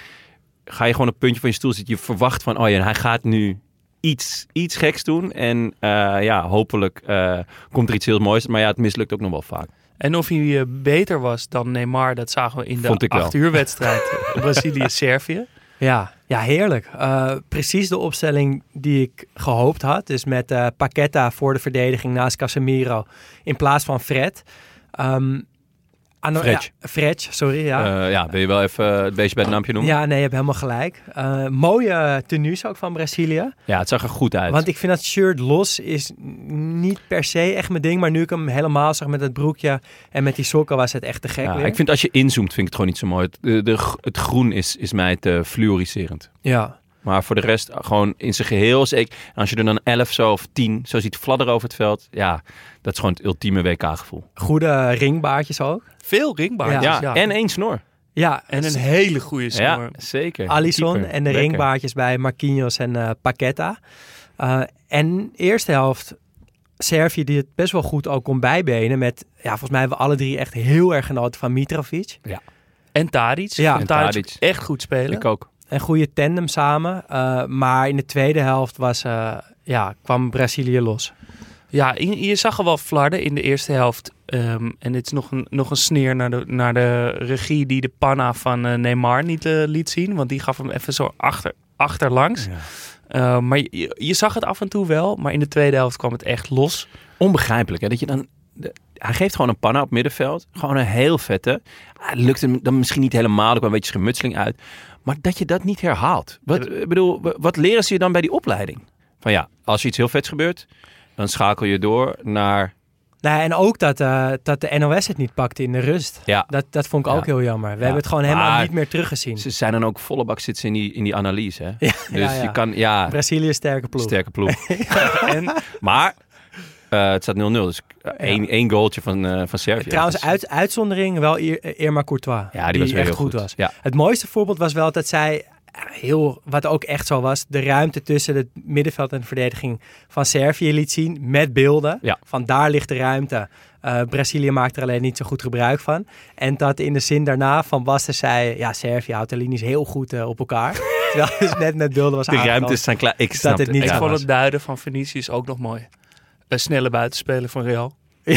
ga je gewoon op het puntje van je stoel zitten. Je verwacht van, oh ja, hij gaat nu iets, iets geks doen. En eh, ja, hopelijk eh, komt er iets heel moois. Maar ja, het mislukt ook nog wel vaak. En of hij eh, beter was dan Neymar, dat zagen we in de ik wel. acht uur wedstrijd [laughs] Brazilië-Servië. Ja, ja heerlijk. Eh, precies de opstelling die ik gehoopt had. Dus met eh Paqueta voor de verdediging naast Casemiro in plaats van Fred. Ehm Fred. Ja, Fred, sorry. Ja. Ja, ja wil je wel even het beestje bij het nampje noemen? ja, nee, je hebt helemaal gelijk. Eh, mooie tenues ook van Brazilië. Ja, het zag er goed uit. Want ik vind dat shirt los is niet per se echt mijn ding. Maar nu ik hem helemaal zag met het broekje en met die sokken was het echt te gek ja, weer. ik vind als je inzoomt, vind ik het gewoon niet zo mooi. Het, de, het groen is, is mij te fluoriserend. Ja, Maar voor de rest gewoon in zijn geheel. Als je er dan 11 zo of 10 zo ziet fladderen over het veld. Ja, dat is gewoon het ultieme WK-gevoel. goede ringbaardjes ook. Veel ringbaardjes. Ja, Ja, en één snor. Ja, En een hele goede snor. Ja, zeker. Alisson Keeper. en de Lekker. ringbaardjes bij Marquinhos en eh Paqueta. Eh, en eerste helft Servië die het best wel goed ook kon bijbenen met, ja, volgens mij hebben we alle drie echt heel erg genoten van Mitrovic. En Tadic. Ja. En Tadic. echt goed spelen. Ik ook. Een goede tandem samen. eh, maar in de tweede helft was, eh, ja, kwam Brazilië los. Ja, je, je zag er wel flarden in de eerste helft. Ehm, en dit is nog een, nog een sneer naar de, naar de regie die de panna van eh, Neymar niet eh, liet zien. Want die gaf hem even zo achter, achterlangs. Eh, maar je, je zag het af en toe wel. Maar in de tweede helft kwam het echt los. Onbegrijpelijk hè, dat je dan... de- hij geeft gewoon een panna op middenveld. Gewoon een heel vette. Het lukt hem dan misschien niet helemaal. Er kwam een beetje schermutseling uit. Maar dat je dat niet herhaalt. Wat, ik bedoel, wa- wat leren ze je dan bij die opleiding? Van ja, als er iets heel vets gebeurt, dan schakel je door naar... Nou, en ook dat, eh, dat de NOS het niet pakte in de rust. Ja, Dat, dat vond ik ook Ja. heel jammer. We hebben het gewoon helemaal Maar- niet meer teruggezien. ze zijn dan ook volle bak zitten in die, in die analyse. Hè? Ja, Dus ja, ja. je kan, ja, Brazilië sterke ploeg. sterke ploeg. [laughs] en, maar eh, het staat 0-0, dus één, één goaltje van, eh van Servië. Trouwens, Dus- uit, uitzondering wel Ir- Irma Courtois. ja, die, was weer echt heel goed, goed. was. Ja. Het mooiste voorbeeld was wel dat zij eh, heel, wat ook echt zo was, de ruimte tussen het middenveld en de verdediging van Servië liet zien met beelden. Ja. Van daar ligt de ruimte. Eh, Brazilië maakt er alleen niet zo goed gebruik van. En dat in de zin daarna van Basten zei, ja, Servië houdt de linies heel goed eh, op elkaar. [laughs] Terwijl dus net met beelden was De ruimtes zijn klaar. Ik snap het niet ik Ja, vond het duiden van Vinicius ook nog mooi. Een snelle buitenspeler van Real. [laughs]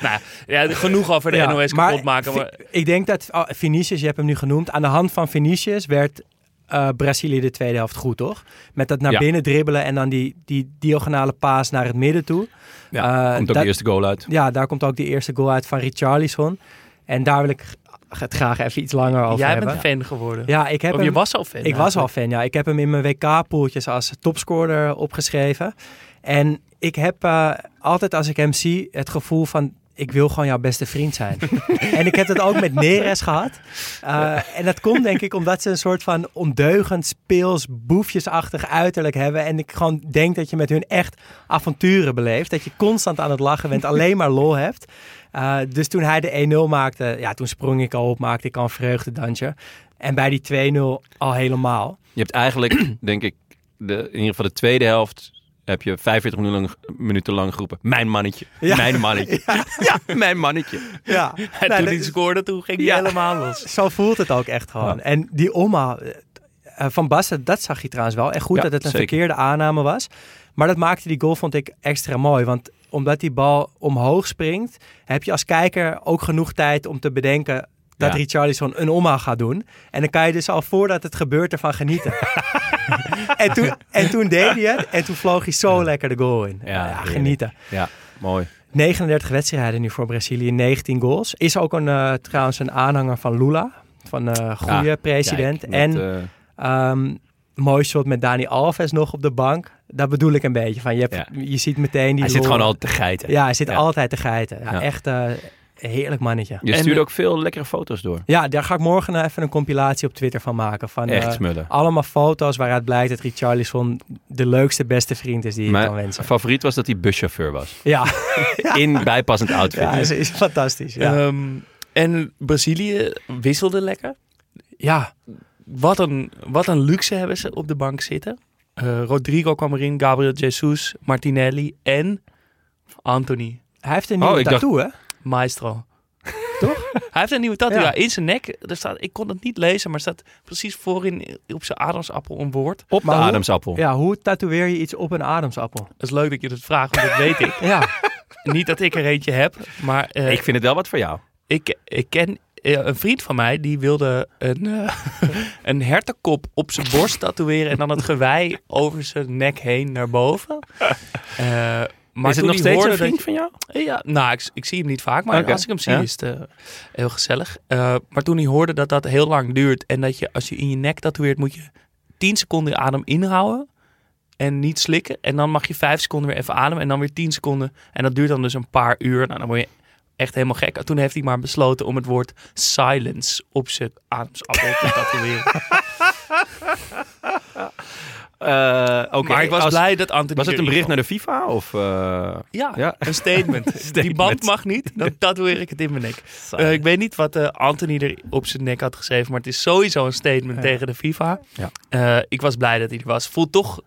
nou, ja, genoeg over de Ja, NOS maar kapot maken. Maar Ik denk dat oh, Vinicius, je hebt hem nu genoemd. Aan de hand van Vinicius werd eh, Brazilië de tweede helft goed, toch? Met dat naar Ja. binnen dribbelen en dan die, die diagonale paas naar het midden toe. Ja, Eh, komt ook dat- de eerste goal uit. Ja, daar komt ook die eerste goal uit van Richarlison. En daar wil ik het graag even iets langer over jij hebben. bent fan geworden. Ja, ik heb of je hem, was al fan. ik was al fan, ja. Ik heb hem in mijn WK-poeltjes als topscorer opgeschreven. En ik heb eh, altijd als ik hem zie het gevoel van... ik wil gewoon jouw beste vriend zijn. [laughs] en ik heb dat ook met Neres gehad. Eh, en dat komt denk ik omdat ze een soort van ondeugend, speels, boefjesachtig uiterlijk hebben. En ik gewoon denk dat je met hun echt avonturen beleeft. Dat je constant aan het lachen bent, alleen maar lol hebt. Eh, dus toen hij de 1-0 maakte, ja, toen sprong ik al op, maakte ik al een vreugdedansje. En bij die 2-0 al helemaal. Je hebt eigenlijk, denk ik, de, in ieder geval de tweede helft heb je 45 minuten lang, minuten lang geroepen. Mijn mannetje. Ja. Mijn mannetje. [laughs] Ja. mijn mannetje. Ja, [laughs] En Nou, toen hij scoorde, toen ging hij helemaal los. Zo voelt het ook echt gewoon. En die Oma eh, van Basten, dat zag je trouwens wel. En goed dat het een zeker. verkeerde aanname was. Maar dat maakte die goal, vond ik, extra mooi. Want omdat die bal omhoog springt, heb je als kijker ook genoeg tijd om te bedenken dat Ja. Richarlison een omhaal gaat doen. En dan kan je dus al voordat het gebeurt ervan genieten. [laughs] en, toen, en toen deed hij het en toen vloog hij zo lekker de goal in. Ja, genieten. Ja, mooi. 39 wedstrijden nu voor Brazilië, 19 goals. Is ook een, eh, trouwens een aanhanger van Lula, van de goede president. Kijk, en eh, ehm, mooi shot met Dani Alves nog op de bank. Dat bedoel ik een beetje. Van, je, hebt, Ja. je ziet meteen die Hij zit gewoon altijd te geiten. Ja, hij zit Ja. altijd te geiten. Ja. Echt heerlijk mannetje. Je En, eh, ook veel lekkere foto's door. Ja, daar ga ik morgen nog even een compilatie op Twitter van maken. Van, Echt eh, smullen. allemaal foto's waaruit blijkt dat Richarlison de leukste, beste vriend is die je kan Mijn wensen. favoriet was dat hij buschauffeur was. Ja, [laughs] In bijpassend outfit. ja is, is fantastisch. Ja. Ehm, en Brazilië wisselde lekker. ja, Wat een, wat een luxe hebben ze op de bank zitten. Eh, Rodrigo kwam erin, Gabriel Jesus, Martinelli en Anthony hij heeft een nieuwe Oh, ik dacht- tattoo, hè? Maestro. Toch? Hij heeft een nieuwe tattoo Ja. in zijn nek. Er staat, ik kon het niet lezen, maar er staat precies voorin op zijn ademsappel een woord. Op de hoe- Adamsappel. Ja, hoe tatoeëer je iets op een ademsappel? Het is leuk dat je dat vraagt, want dat weet ik. [laughs] Ja, Niet dat ik er eentje heb, maar eh, Ik vind het wel wat voor jou. ik, ik ken eh, een vriend van mij die wilde een, eh, [laughs] een hertenkop op zijn borst tatoeëren en dan het gewei over zijn nek heen naar boven. [laughs] Eh, maar is het nog steeds een vriend van jou? Ja, nou, ik, ik zie hem niet vaak, maar als ik hem zie ja. is het eh, heel gezellig. Eh, maar toen hij hoorde dat dat heel lang duurt en dat je als je in je nek tatoeëert moet je 10 seconden adem inhouden en niet slikken. En dan mag je 5 seconden weer even ademen en dan weer 10 seconden. En dat duurt dan dus een paar uur. Nou, dan word je echt helemaal gek. Toen heeft hij maar besloten om het woord silence op zijn ademsappel te tatoeëren. [laughs] Eh, Oké. maar ik was als- blij dat Anthony Was het een bericht naar de FIFA? Of, eh, Ja, Ja. een statement. [laughs] Die band mag niet, dan [laughs] tatoeëer ik het in mijn nek. Eh, ik weet niet wat eh, Anthony er op zijn nek had geschreven, maar het is sowieso een statement Ja. tegen de FIFA. Ja. Eh, ik was blij dat hij er was. Voelt toch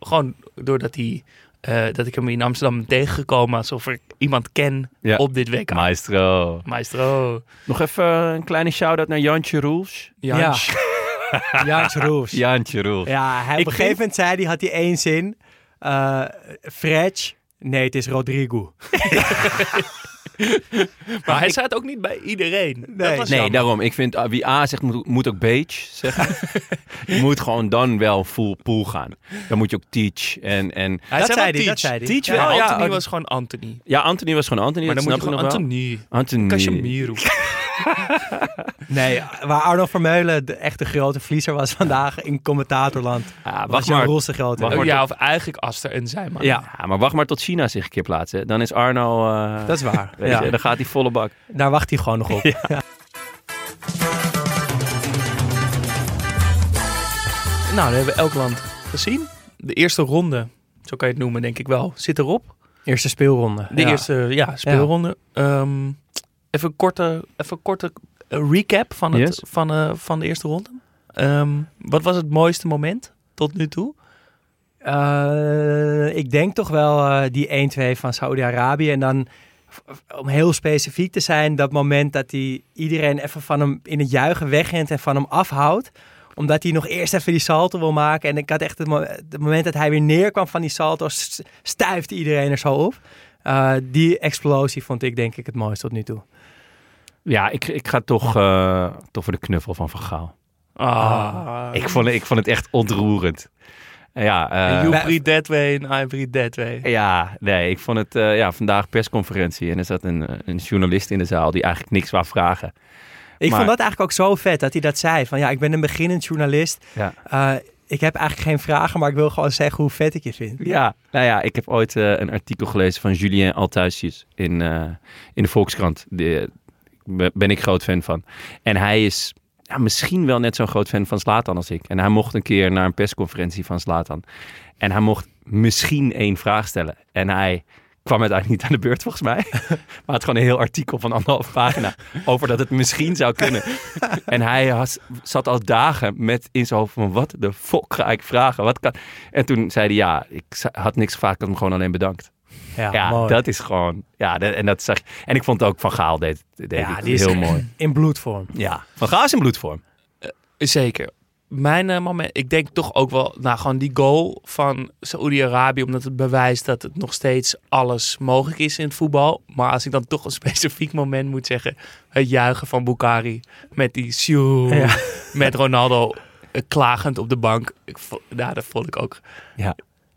gewoon doordat hij, eh, dat ik hem in Amsterdam ben tegengekomen alsof ik iemand ken Ja. op dit WK. Maestro. Maestro. Nog even een kleine shout-out naar Jantje Roels. Ja. ja. Jaans Roos. Ja, hij, op een Ik gegeven moment zei hij, had hij één zin. eh Fretch. Nee, het is Rodrigo. [laughs] Maar hij het ook niet bij iedereen. Nee. daarom. Ik vind ah, wie A zegt, moet, moet ook beige zeggen. [laughs] je moet gewoon dan wel full pool gaan. Dan moet je ook teach. En, en Hij Dat zei dat Teach. zei hij. Teach Ja, wel, ja. Anthony was gewoon Anthony. ja, Anthony was gewoon Anthony. Maar dat dan moet je gewoon ik nog wel. Anthony. Anthony. Casemiro. [laughs] Nee, waar Arno Vermeulen de echte grote verliezer was vandaag in commentatorland. Ja, Was wacht Jan maar. Roels de grote. Wacht maar ja, of eigenlijk Aster en Zijman. Ja, Ja, maar wacht maar tot China zich een keer plaatst. hè. Dan is Arno... eh, dat is waar. weet Ja. je, dan gaat hij volle bak. Daar wacht hij gewoon nog op. [laughs] Nou, dat hebben we elk land gezien. De eerste ronde, zo kan je het noemen, denk ik wel, zit erop. Eerste speelronde. De Ja. eerste ja, speelronde. Ehm, even een korte, even korte eh, recap van, het, Yes. van, eh, van de eerste ronde. Ehm, wat was het mooiste moment tot nu toe? Eh, ik denk toch wel die 1-2 van Saudi-Arabië. En dan, om heel specifiek te zijn, dat moment dat hij iedereen even van hem in het juichen wegrent en van hem afhoudt. Omdat hij nog eerst even die salto wil maken. En ik had echt het, mo- het moment dat hij weer neerkwam van die salto, s- stuifde iedereen er zo op. Die explosie vond ik denk ik het mooiste tot nu toe. Ja, ik, ik ga toch, eh, toch voor de knuffel van Van Gaal. Ah, Ik vond, het- ik vond het echt ontroerend. Ja, eh, you breathe that way and I breathe that way. ja, nee, ik vond het eh, ja, vandaag persconferentie en er zat een, een journalist in de zaal die eigenlijk niks wou vragen. Ik Maar- vond dat eigenlijk ook zo vet dat hij dat zei. Van ja, ik ben een beginnend journalist. Ja. Eh, ik heb eigenlijk geen vragen, maar ik wil gewoon zeggen hoe vet ik je vind. Ja, nou ja, ik heb ooit eh, een artikel gelezen van Julien Althuisjes in, eh, in de Volkskrant. Daar ben ik groot fan van. En hij is ja, misschien wel net zo'n groot fan van Slatan als ik. En hij mocht een keer naar een persconferentie van Slatan. En hij mocht misschien één vraag stellen. En hij kwam uiteindelijk niet aan de beurt volgens mij. [laughs] Maar had gewoon een heel artikel van anderhalf pagina over dat het misschien zou kunnen. [laughs] En hij has- zat al dagen met in zijn hoofd van wat de fuck ga ik vragen? Wat kan... En toen zei hij ja, ik had niks gevraagd, ik had hem gewoon alleen bedankt. Ja, Ja, mooi. dat is gewoon... Ja, dat, en dat zag En ik vond het ook Van Gaal deed, deed Ja, die is heel mooi. in bloedvorm. Ja, Van Gaal is in bloedvorm. Zeker. Mijn eh, moment, ik denk toch ook wel, nou gewoon die goal van Saoedi-Arabië, omdat het bewijst dat het nog steeds alles mogelijk is in het voetbal. Maar als ik dan toch een specifiek moment moet zeggen, het juichen van Bukari met die sjoe, Ja. met Ronaldo eh, klagend op de bank. Ik, vo- ja, dat vond ik ook Ja.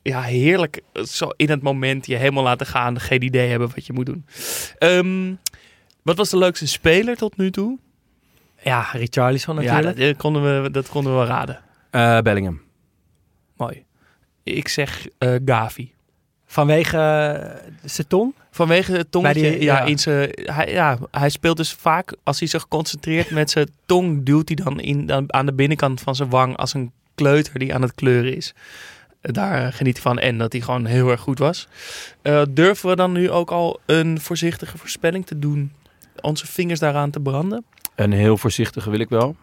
Ja, heerlijk. Zo in het moment je helemaal laten gaan, geen idee hebben wat je moet doen. Ehm, wat was de leukste speler tot nu toe? Ja, Richarlison Ja, natuurlijk. dat, eh, konden we, dat konden we wel raden. Eh, Bellingham. Mooi. Ik zeg eh, Gavi. Vanwege zijn tong? Vanwege het tongetje. Die- ja, ja. In zijn, hij, ja, hij speelt dus vaak, als hij zich concentreert met zijn tong, duwt hij dan in, dan aan de binnenkant van zijn wang als een kleuter die aan het kleuren is. Daar geniet van en dat hij gewoon heel erg goed was. Eh, durven we dan nu ook al een voorzichtige voorspelling te doen? Onze vingers daaraan te branden? Een heel voorzichtige wil ik wel.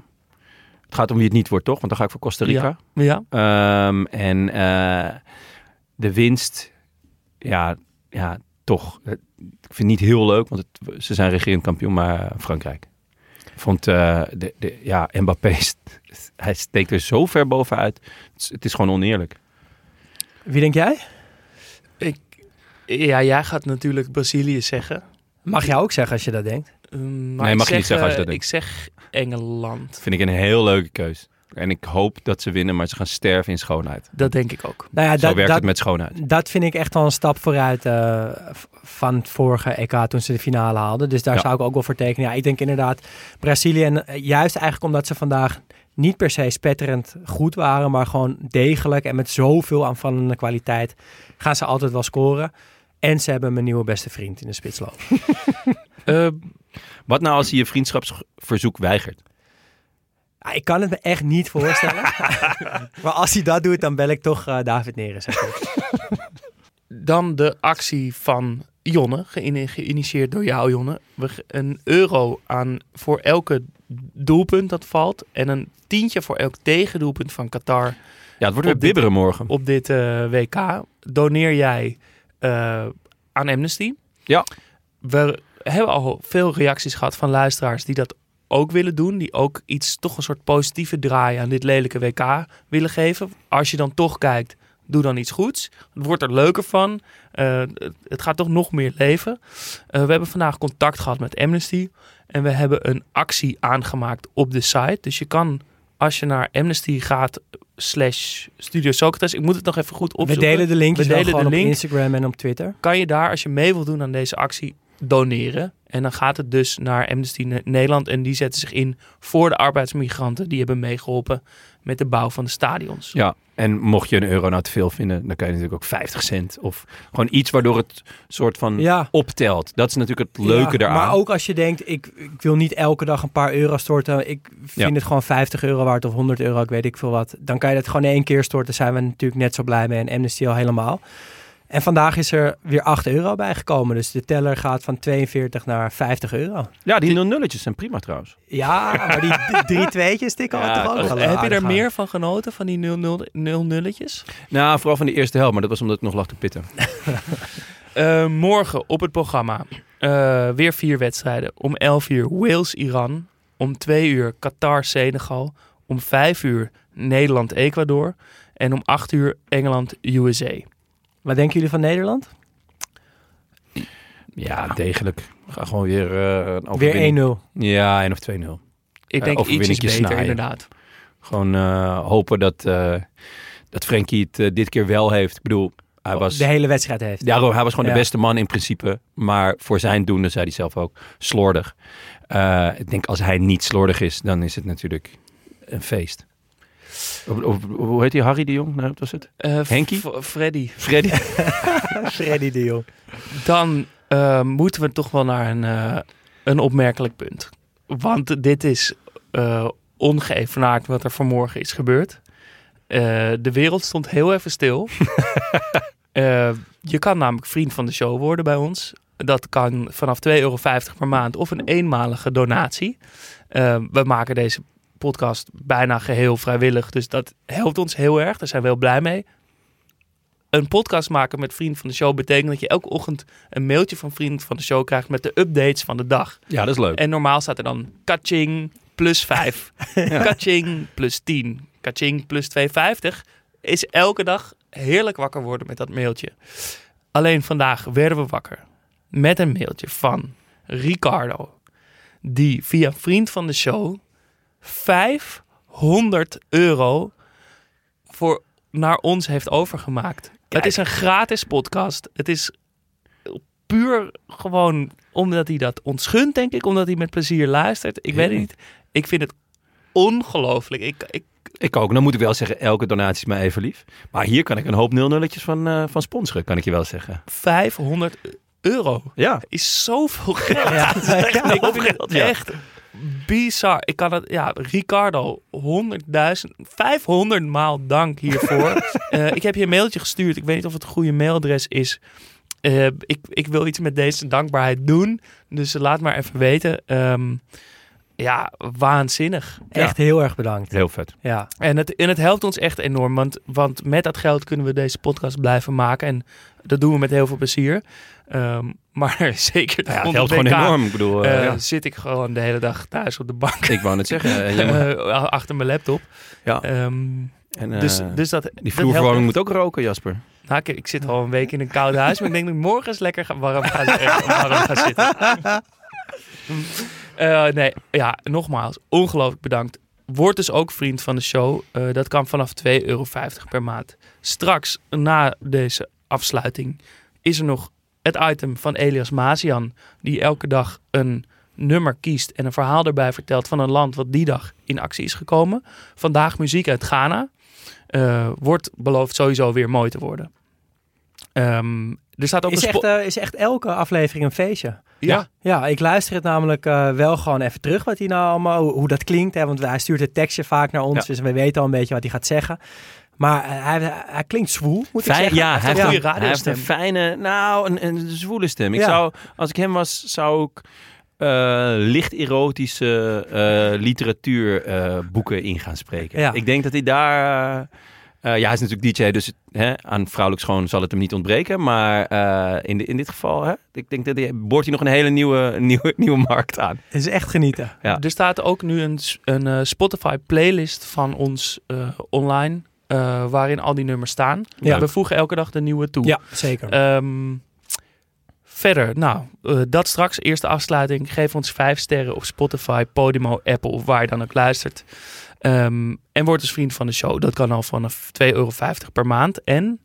Het gaat om wie het niet wordt, toch? Want dan ga ik voor Costa Rica. Ja. Ehm, en eh, de winst, ja, ja, toch. Eh, Ik vind het niet heel leuk, want het, ze zijn regerend kampioen, maar Frankrijk. Vond, de, de, ja, Mbappé, [laughs] hij steekt er zo ver bovenuit. Het is gewoon oneerlijk. Wie denk jij? ja, jij gaat natuurlijk Brazilië zeggen. Mag jij ook zeggen als je dat denkt? Ehm, maar Nee, ik mag je niet zeg, zeggen als je eh, dat Ik zeg Engeland. Vind ik een heel leuke keus. En ik hoop dat ze winnen, maar ze gaan sterven in schoonheid. Dat denk ik ook. Nou ja, Zo dat, werkt dat, het met schoonheid. dat vind ik echt wel een stap vooruit eh, van het vorige EK toen ze de finale haalden. Dus daar Ja. zou ik ook wel voor tekenen. Ja, ik denk inderdaad Brazilië, en eh, juist eigenlijk omdat ze vandaag niet per se spetterend goed waren, maar gewoon degelijk en met zoveel aanvallende kwaliteit gaan ze altijd wel scoren. En ze hebben mijn nieuwe beste vriend in de spits lopen. [laughs] Eh, Wat nou als hij je vriendschapsverzoek weigert? Ah, ik kan het me echt niet voorstellen. [laughs] maar als hij dat doet, dan bel ik toch eh, David Neres. [laughs] dan de actie van Jonne, geïni- geïnitieerd door jou, Jonne. Een euro aan voor elke doelpunt dat valt. En een tientje voor elk tegendoelpunt van Qatar Ja, het wordt weer dit- bibberen morgen. op dit eh, WK. Doneer jij eh, aan Amnesty. Ja. We hebben al veel reacties gehad van luisteraars die dat ook willen doen. Die ook iets, toch een soort positieve draai aan dit lelijke WK willen geven. Als je dan toch kijkt, doe dan iets goeds. Het wordt er leuker van. Eh, het, gaat toch nog meer leven. We hebben vandaag contact gehad met Amnesty. En we hebben een actie aangemaakt op de site. Dus je kan, als je naar Amnesty gaat, slash Studio Socrates. Ik moet het nog even goed We opzoeken. delen de linkjes We delen de op link. Instagram en op Twitter. kan je daar, als je mee wilt doen aan deze actie, doneren. En dan gaat het dus naar Amnesty Ne- Nederland. En die zetten zich in voor de arbeidsmigranten. Die hebben meegeholpen met de bouw van de stadions. Ja, en mocht je een euro nou te veel vinden, dan kan je natuurlijk ook 50 cent. Of gewoon iets waardoor het soort van Ja. optelt. Dat is natuurlijk het leuke Ja, daaraan. Maar ook als je denkt, ik, ik wil niet elke dag een paar euro storten. Ik vind Ja. het gewoon 50 euro waard of 100 euro, ik weet ik veel wat. Dan kan je dat gewoon één keer storten. Daar zijn we natuurlijk net zo blij mee. En Amnesty al helemaal. En vandaag is er weer 8 euro bijgekomen. Dus de teller gaat van 42 naar 50 euro. Ja, die nul nulletjes zijn prima trouwens. Ja, maar die drie [laughs] tweetjes tikken Ja, toch ook wel Heb je er meer van genoten, van die 0-0 nulletjes? Nou, vooral van de eerste helft, maar dat was omdat ik nog lag te pitten. [laughs] [laughs] Eh, morgen op het programma eh, weer vier wedstrijden. Om 11 uur Wales-Iran. Om 2 uur Qatar-Senegal. Om 5 uur Nederland-Ecuador. En om 8 uur Engeland-USA. Wat denken jullie van Nederland? Ja, degelijk. Ga gewoon weer uh, een Weer overwinning. 1-0. Ja, 1 of 2-0. Ik Eh, denk ietsjes overwinningje beter, snaaien. inderdaad. Gewoon eh, hopen dat, eh dat Frenkie het eh, dit keer wel heeft. Ik bedoel, hij was... De hele wedstrijd heeft. Ja, hij was gewoon Ja. de beste man in principe. Maar voor zijn doen, dat zei hij zelf ook, slordig. Eh, ik denk als hij niet slordig is, dan is het natuurlijk een feest. Of- of- Hoe heet hij? Harry de Jong? Nou, wat was het? Eh, Henkie? Freddy. [laughs] Freddy? [laughs] Freddy de Jong. Dan eh, moeten we toch wel naar een, eh, een opmerkelijk punt. Want dit is eh ongeëvenaard wat er vanmorgen is gebeurd. Eh, de wereld stond heel even stil. [laughs] Eh, je kan namelijk vriend van de show worden bij ons. Dat kan vanaf 2,50 euro per maand of een eenmalige donatie. We maken deze podcast bijna geheel vrijwillig. Dus dat helpt ons heel erg. Daar zijn we heel blij mee. Een podcast maken met vriend van de show betekent dat je elke ochtend een mailtje van vriend van de show krijgt met de updates van de dag. Ja, dat is leuk. En normaal staat er dan kaching plus 5. [laughs] Kaching plus 10. Kaching plus 2,50. Is elke dag heerlijk wakker worden met dat mailtje. Alleen vandaag werden we wakker met een mailtje van Ricardo. Die via vriend van de show 500 euro voor naar ons heeft overgemaakt. Het is een gratis podcast. Het is puur gewoon omdat hij dat ons gunt, denk ik. Omdat hij met plezier luistert. Ik weet het niet. Ik vind het ongelooflijk. Ik, ik Ik ook. Dan moet ik wel zeggen, elke donatie is mij even lief. Maar hier kan ik een hoop nul-nulletjes van, eh, van sponsoren, kan ik je wel zeggen. 500 euro Ja. is zoveel geld. Ja. [laughs] Ja, geld, ja. echt bizar. Ik kan het, ja, Ricardo, 100.000, 500 maal dank hiervoor. [laughs] Eh, ik heb je een mailtje gestuurd. Ik weet niet of het een goede mailadres is. Eh, ik, ik wil iets met deze dankbaarheid doen. Dus laat maar even weten. Ehm, ja, waanzinnig. Echt heel erg bedankt. Heel vet. Ja. En het, en het helpt ons echt enorm, want, want met dat geld kunnen we deze podcast blijven maken. En dat doen we met heel veel plezier. Ehm, maar [laughs] zeker Ja, het helpt gewoon enorm. Ik bedoel, eh, eh, ja. zit ik gewoon de hele dag thuis op de bank. ik wou net zeggen. eh, [laughs] achter mijn laptop. Ja. Ehm, En, dus, dus dat, die vloerverwarming moet ook roken, Jasper. Nou, ik, ik zit al een week in een koud huis, maar ik denk dat ik morgen eens lekker ga, warm, ga, warm ga [laughs] zitten. Nee, ja, nogmaals, ongelooflijk bedankt. Word dus ook vriend van de show. Dat kan vanaf 2,50 euro per maand. Straks, na deze afsluiting, is er nog het item van Elias Mazian. Die elke dag een nummer kiest en een verhaal erbij vertelt van een land wat die dag in actie is gekomen. Vandaag muziek uit Ghana. Eh, wordt beloofd sowieso weer mooi te worden. Ehm, er staat ook Is een echt, eh, is echt elke aflevering een feestje. ja, Ja, ik luister het namelijk eh, wel gewoon even terug wat hij nou allemaal, hoe, hoe dat klinkt. Hè, want hij stuurt het tekstje vaak naar ons, Ja. dus we weten al een beetje wat hij gaat zeggen. Maar eh, hij, hij klinkt zwoel, moet ik zeggen. ja, hij heeft, een een, goede hij heeft een fijne, nou, een, een zwoele stem. Ik Ja. zou, als ik hem was, zou ik eh, licht erotische eh literatuurboeken in gaan spreken. Ja. Ik denk dat hij daar, ja, hij is natuurlijk DJ, dus hè, aan vrouwelijk schoon zal het hem niet ontbreken. Maar eh, in, de, in dit geval, hè, ik denk dat hij, boort hij nog een hele nieuwe, [laughs] nieuwe, nieuwe markt aan. Het is echt genieten. Ja. er staat ook nu een, een eh, Spotify playlist van ons eh, online. Eh, waarin al die nummers staan. Ja. We voegen elke dag de nieuwe toe. Ja, zeker. Ehm, verder, nou, eh, dat straks. Eerste afsluiting. Geef ons vijf sterren op Spotify, Podimo, Apple of waar je dan ook luistert. Ehm, en word dus vriend van de show. Dat kan al vanaf 2,50 euro per maand. En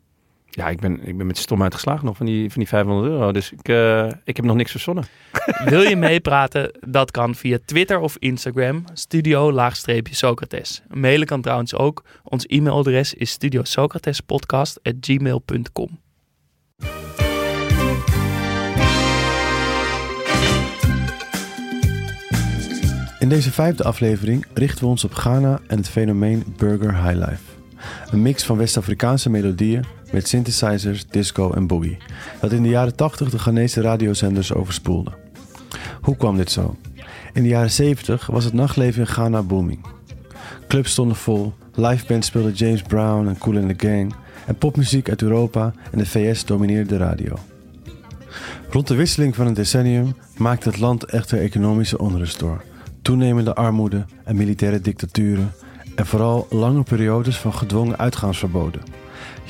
Ja, ik ben, ik ben met stom uitgeslagen nog van die, van die 500 euro. Dus ik, eh, ik heb nog niks verzonnen. [laughs] wil je meepraten? Dat kan via Twitter of Instagram. Studio-Socrates. Mailen kan trouwens ook. Ons e-mailadres is studiosocratespodcast.gmail.com In deze vijfde aflevering richten we ons op Ghana en het fenomeen Burger High Life. Een mix van West-Afrikaanse melodieën met synthesizers, disco en boogie, dat in de jaren 80 de Ghanese radiozenders overspoelde. Hoe kwam dit zo? In de jaren 70 was het nachtleven in Ghana booming. Clubs stonden vol, liveband speelde James Brown en Cool in the Gang en popmuziek uit Europa en de VS domineerde de radio. Rond de wisseling van een decennium maakte het land echter economische onrust door. Toenemende armoede en militaire dictaturen en vooral lange periodes van gedwongen uitgaansverboden.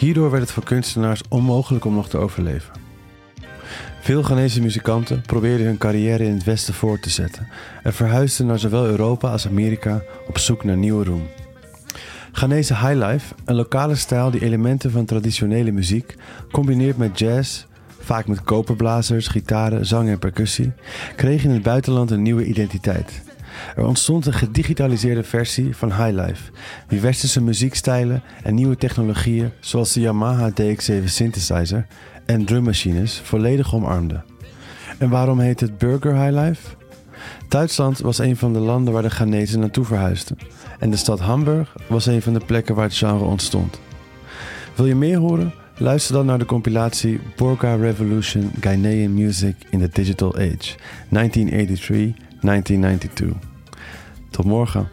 Hierdoor werd het voor kunstenaars onmogelijk om nog te overleven. Veel Ghanese muzikanten probeerden hun carrière in het Westen voort te zetten en verhuisden naar zowel Europa als Amerika op zoek naar nieuwe roem. Ghanese highlife, een lokale stijl die elementen van traditionele muziek combineert met jazz, vaak met koperblazers, gitaren, zang en percussie, kreeg in het buitenland een nieuwe identiteit. Er ontstond een gedigitaliseerde versie van highlife, die westerse muziekstijlen en nieuwe technologieën zoals de Yamaha DX7 synthesizer en drummachines volledig omarmde. En waarom heet het Burger Highlife? Duitsland was een van de landen waar de Ghanese naartoe verhuisden. En de stad Hamburg was een van de plekken waar het genre ontstond. Wil je meer horen? Luister dan naar de compilatie Borga Revolution Ghanaian Music in the Digital Age 1983-1992. Tot morgen.